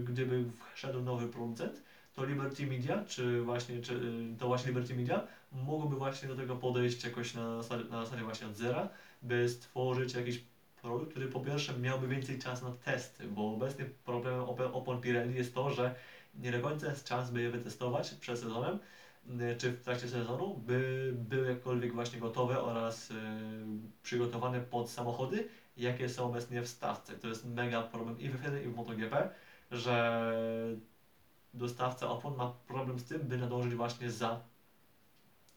gdyby wszedł nowy producent, to Liberty Media, czy właśnie, czy, e, to właśnie Liberty Media, mogłoby właśnie do tego podejść jakoś na na zasadzie właśnie od zera, by stworzyć jakiś produkt, który po pierwsze miałby więcej czasu na testy, bo obecnie problemem op- opon Pirelli jest to, że nie do końca jest czas, by je wytestować przed sezonem, czy w trakcie sezonu, by były jakkolwiek właśnie gotowe oraz y, przygotowane pod samochody, jakie są obecnie w stawce. To jest mega problem i w F1 i w MotoGP, że dostawca opon ma problem z tym, by nadążyć właśnie za,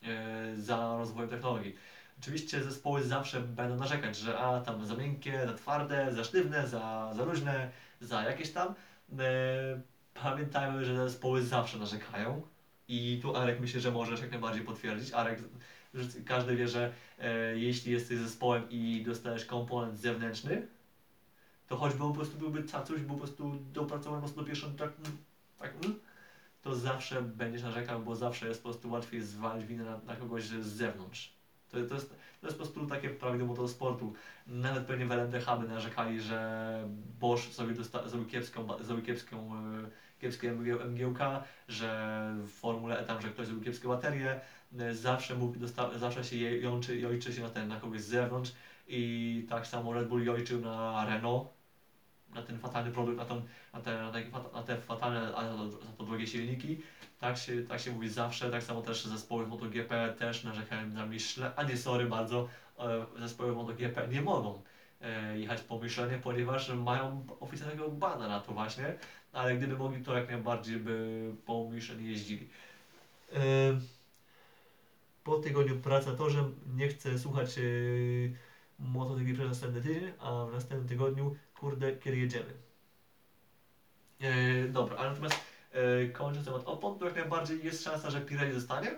y, za rozwojem technologii. Oczywiście zespoły zawsze będą narzekać, że a tam za miękkie, za twarde, za sztywne, za, za luźne, za jakieś tam. Pamiętajmy, że zespoły zawsze narzekają i tu Arek myślę, że możesz jak najbardziej potwierdzić. Arek, każdy wie, że e, jeśli jesteś zespołem i dostajesz komponent zewnętrzny, to choćby on po prostu byłby cacuś, był po prostu dopracowany do pierwszego tak, tak to zawsze będziesz narzekał, bo zawsze jest po prostu łatwiej zwalić winę na, na kogoś z zewnątrz. To, to, jest, to jest po prostu takie prawidło motorsportu. Nawet pewnie w LMDH by narzekali, że Bosch sobie dosta- zrobił kiepską, zrobił kiepską, e, kiepskie MG- MGUK, że w Formule E tam, że ktoś zrobił kiepskie baterie. E, Zawsze, mówi, dosta- zawsze się jączy, jojczy się na, ten, na kogoś z zewnątrz i tak samo Red Bull jojczył na Renault, na ten fatalny produkt, na, tą, na, te, na, te, na te fatalne, a za to, drogie silniki. Tak się, tak się mówi zawsze, tak samo też zespoły MotoGP też narzekają na Michelin, a nie sorry bardzo, e, zespoły MotoGP nie mogą e, jechać po Michelinie, ponieważ mają oficjalnego bana na to właśnie, ale gdyby mogli, to jak najbardziej by po Michelin jeździli. E, po tygodniu pracy na torze nie chcę słuchać e, MotoGP przez następny tydzień, a w następnym tygodniu, kurde, kiedy jedziemy. E, dobra, ale natomiast kończąc temat opon, to jak najbardziej jest szansa, że Pirelli zostanie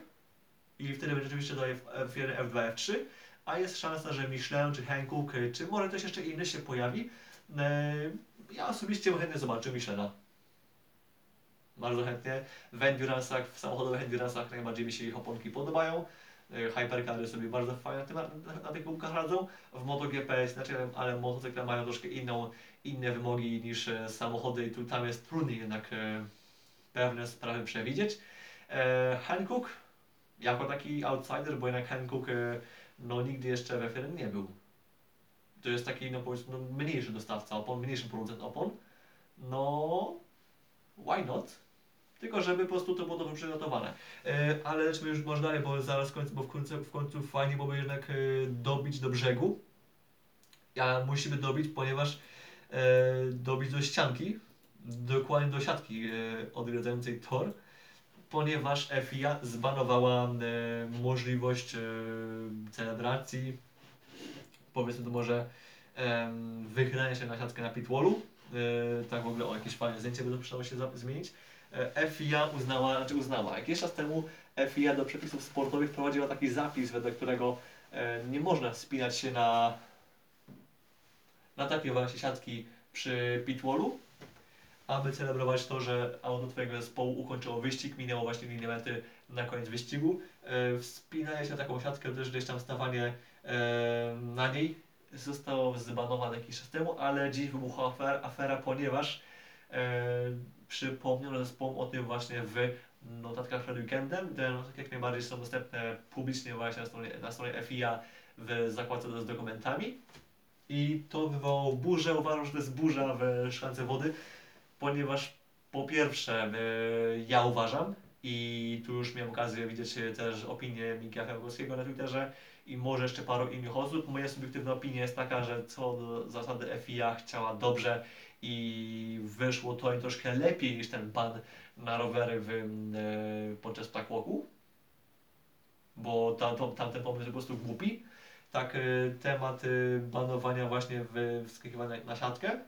i wtedy będzie rzeczywiście daje F1, F2, F3, a jest szansa, że Michelin, czy Hankook, czy może też jeszcze inny się pojawi. Ja osobiście chętnie zobaczył Michelina. Bardzo chętnie. W Endurance'ach, w samochodowych Endurance'ach najbardziej mi się ich oponki podobają. E, Hypercary sobie bardzo fajnie na, tym, na, tych gumkach radzą. W MotoGP jest inaczej, ale motocykle mają troszkę inną, inne wymogi niż e, samochody i tu tam jest trudniej jednak e, pewne sprawy przewidzieć. Hankook jako taki outsider, bo jednak Hankook no, nigdy jeszcze w F1 nie był. To jest taki, no powiedzmy, no, mniejszy dostawca opon, mniejszy producent opon. No, why not? Tylko żeby po prostu to było dobrze przygotowane. E, ale lecimy już może dalej, bo zaraz w końcu, bo w końcu, w końcu fajnie byłoby jednak e, dobić do brzegu. A musimy dobić, ponieważ e, dobić do ścianki, dokładnie do siatki odgradzającej tor, ponieważ FIA zbanowała możliwość celebracji, powiedzmy to może wychylania się na siatkę na pitwallu. Tak w ogóle o jakieś fajne zdjęcie by to się zmienić. E, FIA uznała, znaczy uznała, jakiś czas temu FIA do przepisów sportowych wprowadziła taki zapis, wedle którego e, nie można wspinać się na, na takie właśnie siatki przy pitwallu, aby celebrować to, że auto Twojego zespołu ukończyło wyścig, minęło właśnie linię mety na koniec wyścigu. E, wspinanie się na taką siatkę, też gdzieś tam stawanie na niej zostało zbanowane jakiś czas temu, ale dziś wybuchła afera, ponieważ przypomniano zespołom o tym właśnie w notatkach przed weekendem. Te notatki jak najbardziej są dostępne publicznie właśnie na stronie, na stronie FIA w zakładce z dokumentami. I to wywołało burzę, uważam, że to jest burza w szklance wody, ponieważ po pierwsze e, ja uważam i tu już miałem okazję widzieć e, też opinię Mika Chemkowskiego na Twitterze i może jeszcze paru innych osób. Moja subiektywna opinia jest taka, że co do zasady FIA chciała dobrze i wyszło to im troszkę lepiej niż ten ban na rowery w, e, podczas Blackwalku, bo tam, tam, tamten pomysł jest po prostu głupi. Tak, e, temat e, banowania właśnie w wskakiwania na, siatkę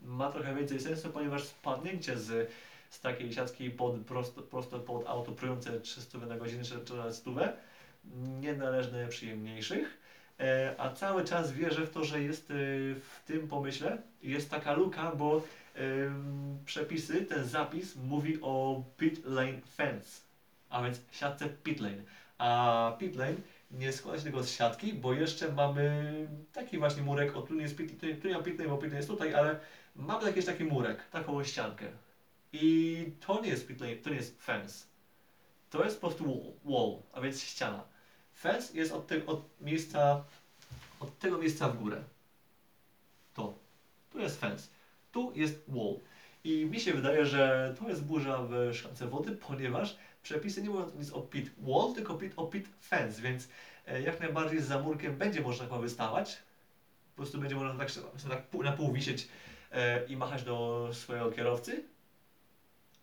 ma trochę więcej sensu, ponieważ spadnięcie z, z takiej siatki pod, prosto, prosto pod auto prujące 300 na godzinę czy, czy nawet 100 nie należy do najprzyjemniejszych. E, a cały czas wierzę w to, że jest e, w tym pomyśle jest taka luka, bo em, przepisy, ten zapis mówi o pit lane fence, a więc siatce pit lane. A pit lane nie składa się tylko z siatki, bo jeszcze mamy taki właśnie murek, o tu nie jest pit, tu, nie ma pit lane, bo pit lane jest tutaj, ale mamy jakiś taki murek, taką ściankę. I to nie jest pit lane, to nie jest fence. To jest po prostu wall a więc ściana. Fence jest od, te, od miejsca, od tego miejsca w górę. To. Tu jest fence. Tu jest wall. I mi się wydaje, że to jest burza w szklance wody, ponieważ przepisy nie mówią nic o pit wall, tylko pit, o pit fence, więc e, jak najbardziej za murkiem będzie można chyba wystawać. Po prostu będzie można tak, tak pół- na pół wisieć e, i machać do swojego kierowcy.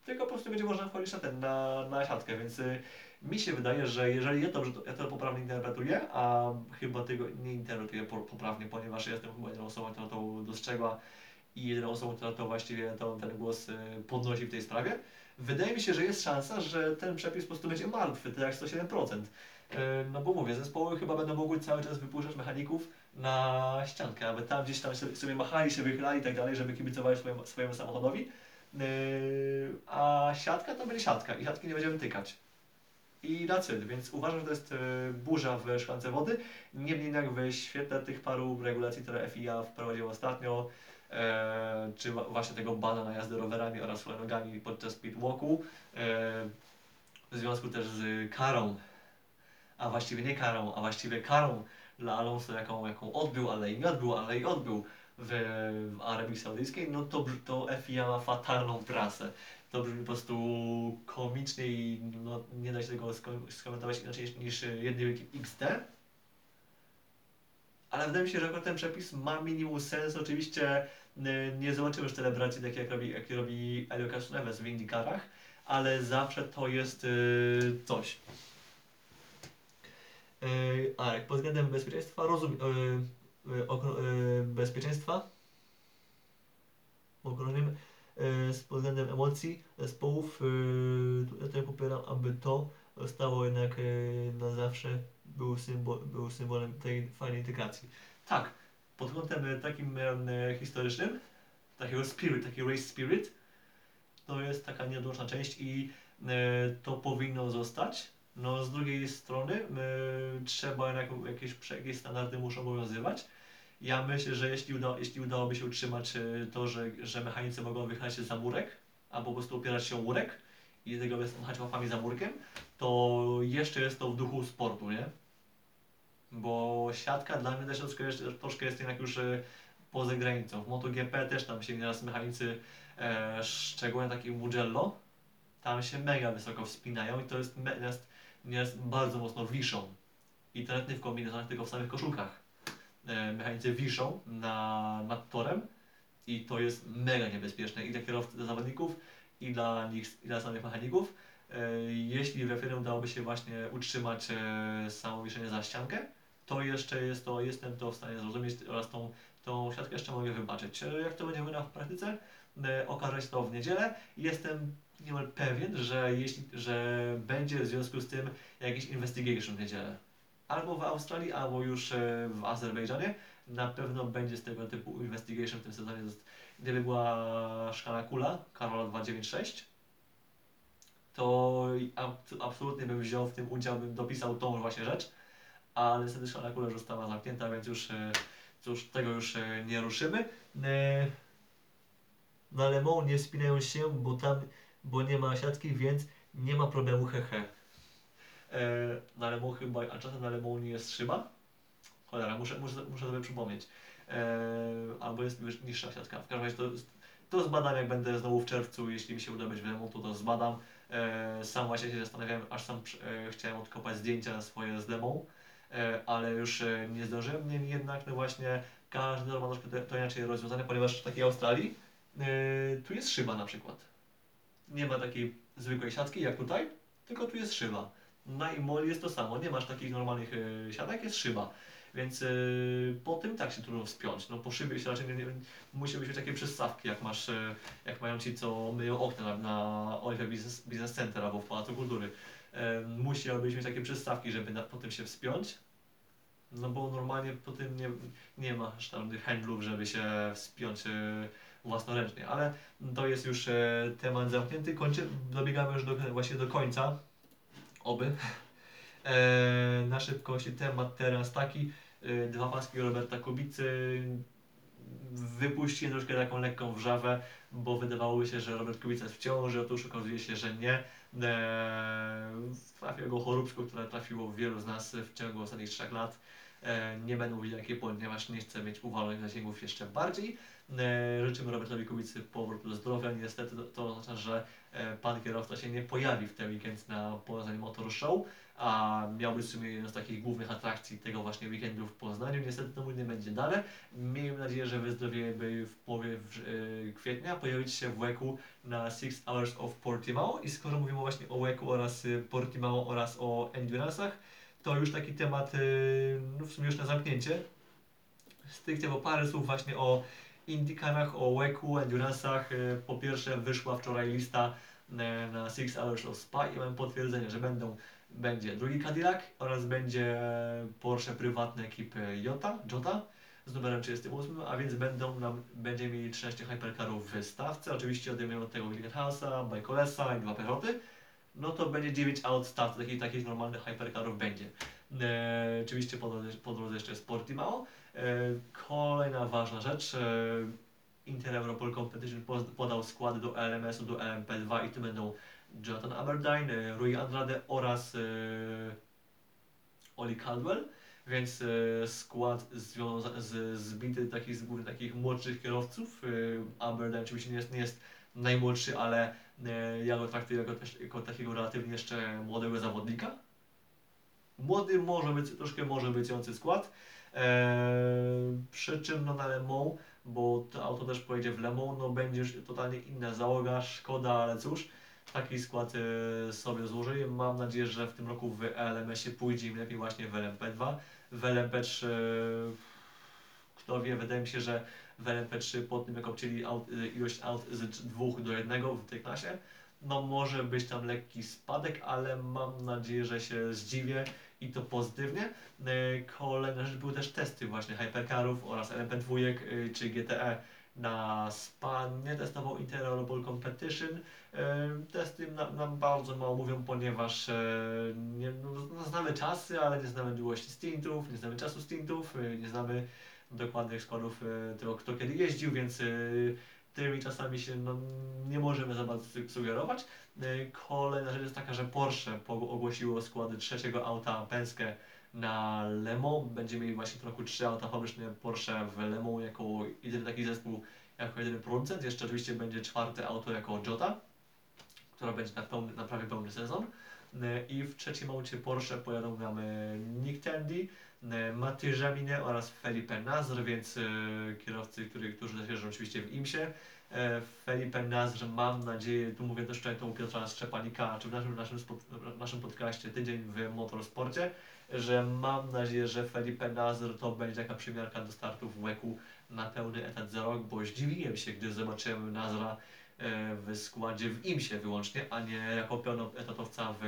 Tylko po prostu będzie można wchodzić na ten, na, na siatkę, więc y, mi się wydaje, że jeżeli ja to, ja to poprawnie interpretuję, a chyba tego nie interpretuję po, poprawnie, ponieważ jestem chyba jedyną osobą, która to dostrzegła i jedyną osobą, która to właściwie to, ten głos y, podnosi w tej sprawie, wydaje mi się, że jest szansa, że ten przepis po prostu będzie martwy, tak jak 107%. Y, No bo mówię, zespoły chyba będą mogły cały czas wypuszczać mechaników na ściankę, aby tam gdzieś tam sobie, machali, się wychylali i tak dalej, żeby kibicowali swojemu, swojemu samochodowi. Yy, a siatka to będzie siatka i siatki nie będziemy tykać. I that's it, więc uważam, że to jest yy, burza w szklance wody. Niemniej jednak w świetle tych paru regulacji, które FIA wprowadziła ostatnio, e, czy właśnie tego bana na jazdę rowerami oraz hulajnogami podczas pitwalku, e, w związku też z karą, a właściwie nie karą, a właściwie karą dla Alonso, jaką, jaką odbył, ale i nie odbył, ale i odbył w, w Arabii Saudyjskiej, no to, to FIA ma fatalną trasę. To brzmi po prostu komicznie i no, nie da się tego sko- skomentować inaczej niż jednym wielkim XD. Ale wydaje mi się, że akurat ten przepis ma minimum sens. Oczywiście y, nie zobaczymy już celebracji takiej jak robi, jak robi Elio Castroneves w IndyCarach, ale zawsze to jest y, coś. Y, a jak pod względem bezpieczeństwa rozumiem. Bezpieczeństwa ochronimy y, z pod względem emocji zespołów. Y, tu- ja tutaj popieram, aby to zostało jednak na zawsze był, symbol, był symbolem tej fajnej integracji. Tak, pod kątem takim historycznym, takiego spirit, taki race spirit, to jest taka nieodłączna część i to powinno zostać. No z drugiej strony trzeba jednak jakieś, jakieś standardy muszą obowiązywać. Ja myślę, że jeśli, uda, jeśli udałoby się utrzymać y, to, że, że mechanicy mogą wychylać się za murek, albo po prostu opierać się o murek i tego machać łapami za murkiem, to jeszcze jest to w duchu sportu, nie? Bo siatka dla mnie też troszkę, jest- troszkę jest jednak już y, poza granicą. W MotoGP też tam się nieraz mechanicy, e, szczególnie taki Mugello, tam się mega wysoko wspinają i to jest, jest, jest bardzo mocno wiszą. I to nie w kombinezonach, tylko w samych koszulkach. E, mechanicy wiszą na, nad torem i to jest mega niebezpieczne i dla kierowców, dla zawodników, i dla nich, i dla samych mechaników. E, jeśli w F1 udałoby się właśnie utrzymać e, samo wiszenie za ściankę, to jeszcze jest to, jestem to w stanie zrozumieć oraz tą, tą siatkę jeszcze mogę wybaczyć. Jak to będzie wyglądało w praktyce, okaże się to w niedzielę. Jestem niemal pewien, że, jeśli, że będzie w związku z tym jakiś investigation w niedzielę. Albo w Australii, albo już e, w Azerbejdżanie. Na pewno będzie z tego typu investigation w tym sezonie. Gdyby była szklana kula, Karola 296, to ab- absolutnie bym wziął w tym udział, bym dopisał tą właśnie rzecz, ale niestety szklana kula już została zamknięta, więc już, e, cóż, tego już e, nie ruszymy. Na Le nie spinają się, bo tam, bo nie ma siatki, więc nie ma problemu, hehe. E, Na Le Mans chyba, a czasem na Le Mans nie jest szyba? Cholera, muszę, muszę, muszę sobie przypomnieć. E, albo jest niższa siatka. W każdym razie to, to zbadam, jak będę znowu w czerwcu, jeśli mi się uda być w Le Mans, to to zbadam. E, sam właśnie się zastanawiałem, aż sam e, chciałem odkopać zdjęcia swoje z e, ale już e, nie zdążyłem. Niemniej jednak, no właśnie, każdy ma troszkę to, inaczej rozwiązane, ponieważ w takiej Australii e, tu jest szyba na przykład. Nie ma takiej zwykłej siatki jak tutaj, tylko tu jest szyba. Na Imoli jest to samo, nie masz takich normalnych e, siatek, jest szyba. Więc y, po tym tak się trudno wspiąć. No po szybie się raczej nie, nie, musi być takie przystawki, jak masz, y, jak mają ci, co myją okna na, na Business, Business Center albo w Pałacu Kultury. Musiałbyś mieć takie przystawki, żeby na, po tym się wspiąć. No bo normalnie po tym nie, nie masz tam tych handlów, żeby się wspiąć własnoręcznie. Ale to jest już temat zamknięty. Kończy, dobiegamy już do, właśnie do końca. Oby. *laughs* E, na szybkości temat teraz taki. E, dwa paski Roberta Kubicy wypuścili troszkę taką lekką wrzawę, bo wydawało się, że Robert Kubica jest w ciąży, otóż okazuje się, że nie. E, trafiło go choróbsko, które trafiło wielu z nas w ciągu ostatnich trzech lat. E, nie będę mówił jakie, ponieważ nie chcę mieć uwalonych zasięgów jeszcze bardziej. E, życzymy Robertowi Kubicy powrotu do zdrowia. Niestety to, oznacza, że e, pan kierowca się nie pojawi w ten weekend na Poznań Motor Show a miał być w sumie jedną z takich głównych atrakcji tego właśnie weekendu w Poznaniu. Niestety to nie będzie dane. Miejmy nadzieję, że wyzdrowieje by w połowie kwietnia pojawić się w WEC-u na Six Hours of Portimao i skoro mówimy właśnie o WEC-u oraz Portimao oraz o Endurance'ach, to już taki temat, y, no w sumie już na zamknięcie. Stricte po parę słów właśnie o IndyCarach, o WEC-u, Endurance'ach. Y, Po pierwsze wyszła wczoraj lista y, na Six Hours of Spa i mam potwierdzenie, że będą będzie drugi Cadillac oraz będzie Porsche prywatne ekipy Jota, Jota z numerem 38, a więc będą nam, będziemy mieli 13 hypercarów w stawce, oczywiście odejmiemy od tego Glickenhausa, Bajkolesa i dwa Pechoty, no to będzie 9 aut stawce, takich, takich normalnych hypercarów będzie. E, oczywiście po drodze, po drodze jeszcze jest Portimao. E, kolejna ważna rzecz, e, Inter Europol Competition podał składy do LMS-u, do LMP2 i tu będą Jonathan Aberdeen, Rui Andrade oraz e, Oli Caldwell, więc e, skład związa- z, zbity takich, z głównie takich młodszych kierowców. E, Aberdeen oczywiście nie jest, nie jest najmłodszy, ale ja go traktuję jako, jako takiego relatywnie jeszcze młodego zawodnika. Młody może być, troszkę może byciący skład. E, przy czym no, na Le Mans, bo to auto też pojedzie w Le Mans, no będzie już totalnie inna załoga, szkoda, ale cóż taki skład e, sobie złożyli. Mam nadzieję, że w tym roku w LMS-ie pójdzie im lepiej właśnie w LMP2. W LMP3 kto wie, wydaje mi się, że w LMP3 po tym jak obcięli e, ilość aut z dwóch do jednego w tej klasie, no może być tam lekki spadek, ale mam nadzieję, że się zdziwię i to pozytywnie. E, Kolejna rzecz były też testy właśnie hypercarów oraz LMP2 e, czy GTE na SPA nie testował Interoperable Competition. Testy nam, nam bardzo mało mówią, ponieważ nie, no, no, znamy czasy, ale nie znamy długości stintów, nie znamy czasu stintów, nie znamy dokładnych składów e, tego, kto kiedy jeździł, więc e, tymi czasami się no, nie możemy za bardzo sugerować. E, Kolejna rzecz jest taka, że Porsche po- ogłosiło składy trzeciego auta Penske na Le Mans. Będziemy mieli właśnie w roku trzy auta fabryczne Porsche w Le Mans jako jedyny taki zespół, jako jedyny producent. Jeszcze oczywiście będzie czwarte auto jako Jota, która będzie na, pełny, na prawie pełny sezon. I w trzecim aucie Porsche pojadą nam Nick Tandy, e, Mathieu Jaminet oraz Felipe Nasr, więc e, kierowcy, którzy, którzy jeżdżą oczywiście w IMSie. Felipe Nasr, mam nadzieję, tu mówię też tutaj u Piotra Szczepanika, czy w naszym, naszym, w naszym podcaście Tydzień w Motorsporcie, że mam nadzieję, że Felipe Nasr to będzie taka przymiarka do startu w WEC-u na pełny etat za rok, bo zdziwiłem się, gdy zobaczyłem Nazra e, w składzie w IMSie wyłącznie, a nie jako pełnoetatowca w,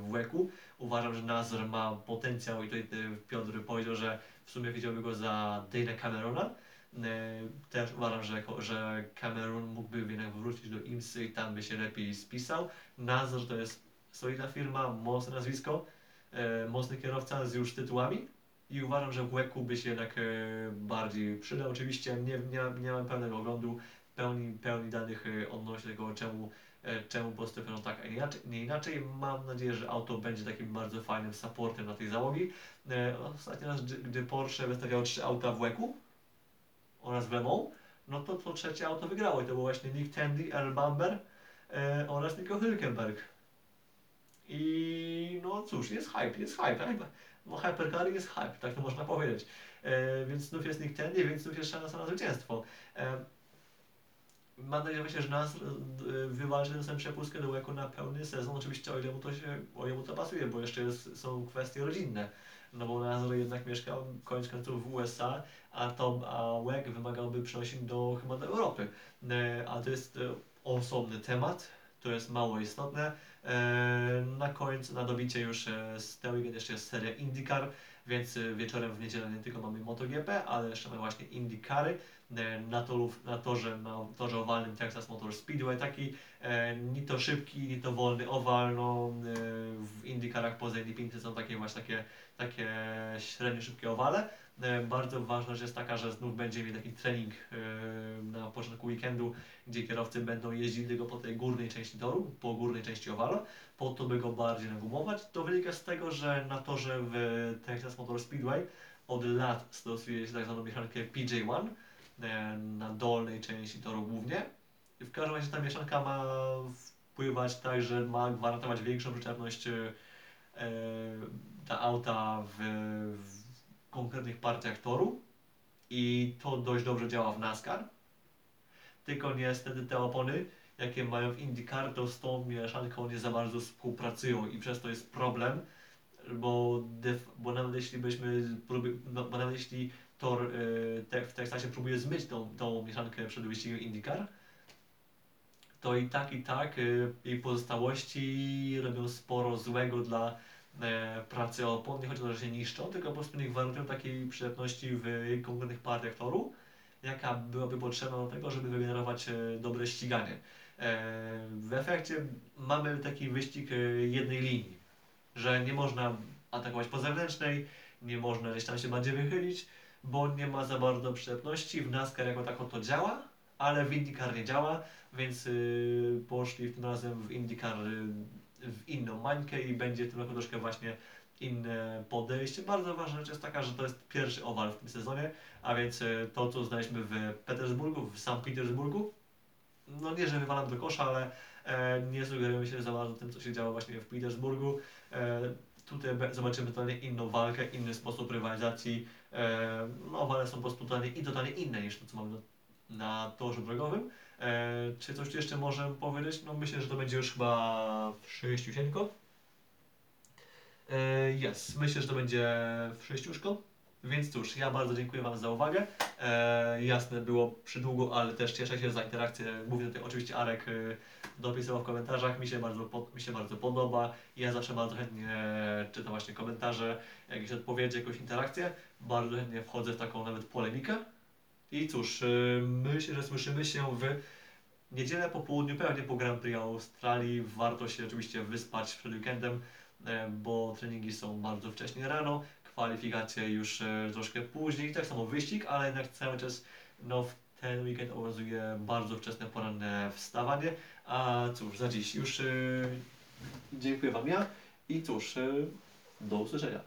w WEC-u. Uważam, że Nazr ma potencjał i tutaj e, Piotr powiedział, że w sumie widziałby go za Dana Camerona. E, Też uważam, że, że Cameron mógłby jednak wrócić do IMSy i tam by się lepiej spisał. Nazr to jest solidna firma, mocne nazwisko, e, mocny kierowca z już tytułami i uważam, że w WEC-u by się jednak bardziej przydał. Oczywiście nie, nie, nie mam pełnego oglądu, pełni, pełni danych odnośnie tego, czemu, czemu postąpiono tak, a inaczej, nie inaczej. Mam nadzieję, że auto będzie takim bardzo fajnym supportem na tej załogi. E, Ostatni raz, gdy, Porsche wystawiało trzy auta w WEC-u oraz w Le Mans, no to to trzecie auto wygrało i to był właśnie Nick Tandy, Earl Bamber e, oraz Nico Hülkenberg. I no cóż, jest hype, jest hype. hype. No hypercar jest hype, tak to można powiedzieć. E, więc znów jest Nick Tandy, więc znów jest szansa na zwycięstwo. Mam nadzieję właśnie, że nas e, wywalczy tę przepustkę do łeku na pełny sezon, oczywiście o ile mu to się, o ile mu to pasuje, bo jeszcze jest, są kwestie rodzinne. No bo Nazar jednak mieszkał koniec końców w USA, a to a łek wymagałby przenosin do chyba do Europy. E, a to jest e, osobny temat, to jest mało istotne. E, na końcu, na dobicie już z tego jeszcze jest seria IndyCar, więc wieczorem w niedzielę nie tylko mamy MotoGP, ale jeszcze mamy właśnie IndyCary na, torów, na torze, na torze owalnym Texas Motor Speedway, taki e, ni to szybki, ni to wolny owal, no e, w IndyCarach poza Indy 500 są takie właśnie takie, takie średnio szybkie owale. E, Bardzo ważna rzecz jest taka, że znów będzie mieć taki trening e, na początku weekendu, gdzie kierowcy będą jeździli tylko po tej górnej części toru, po górnej części owalu, po to, by go bardziej nagumować. To wynika z tego, że na torze w Texas Motor Speedway od lat stosuje się tak zwaną mieszankę PJ1 e, na dolnej części toru głównie. I w każdym razie ta mieszanka ma wpływać tak, że ma gwarantować większą przyczepność e, ta auta w, w konkretnych partiach toru i to dość dobrze działa w NASCAR. Tylko niestety te opony, jakie mają w IndyCar, to z tą mieszanką nie za bardzo współpracują i przez to jest problem, bo, def, bo nawet jeśli byśmy, no, bo nawet jeśli tor y, te, w Teksasie próbuje zmyć tą, tą mieszankę przed wyścigiem IndyCar, to i tak, i tak y, jej pozostałości robią sporo złego dla e, pracy opon. Nie chodzi o to, że się niszczą, tylko po prostu nie gwarantują takiej przydatności w konkretnych partiach toru, jaka byłaby potrzebna do tego, żeby wygenerować e, dobre ściganie. E, w efekcie mamy taki wyścig jednej linii, że nie można atakować po zewnętrznej, nie można gdzieś tam się bardziej wychylić, bo nie ma za bardzo przydatności. W NASCAR jako tako to działa, ale w IndyCar nie działa, więc y, poszli tym razem w IndyCar y, w inną mańkę i będzie w tym roku troszkę właśnie inne podejście. Bardzo ważna rzecz jest taka, że to jest pierwszy owal w tym sezonie, a więc y, to, co znaliśmy w Petersburgu, w St. Petersburgu, no nie, że wywalam do kosza, ale e, nie sugerujemy się za bardzo tym, co się działo właśnie w Petersburgu. E, tutaj zobaczymy totalnie inną walkę, inny sposób rywalizacji. E, no, owale są po prostu totalnie, i totalnie inne niż to, co mamy na, torze drogowym. E, czy coś jeszcze możemy powiedzieć? No myślę, że to będzie już chyba sześciusieńko. E, Jest, myślę, że to będzie sześciuszko. Więc cóż, ja bardzo dziękuję Wam za uwagę. E, jasne, było przydługo, ale też cieszę się za interakcję. Mówię tutaj oczywiście Arek e, dopisywał w komentarzach, mi się, bardzo mi się bardzo podoba. Ja zawsze bardzo chętnie czytam właśnie komentarze, jakieś odpowiedzi, jakąś interakcję. Bardzo chętnie wchodzę w taką nawet polemikę I cóż, y, myślę, że słyszymy się w niedzielę po południu, pewnie po Grand Prix Australii. Warto się oczywiście wyspać przed weekendem, e, bo treningi są bardzo wcześnie rano, kwalifikacje już e, troszkę później, tak samo wyścig, ale jednak cały czas no, w ten weekend obowiązuje bardzo wczesne poranne wstawanie. A cóż, za dziś już e, dziękuję Wam ja i cóż, e, do usłyszenia.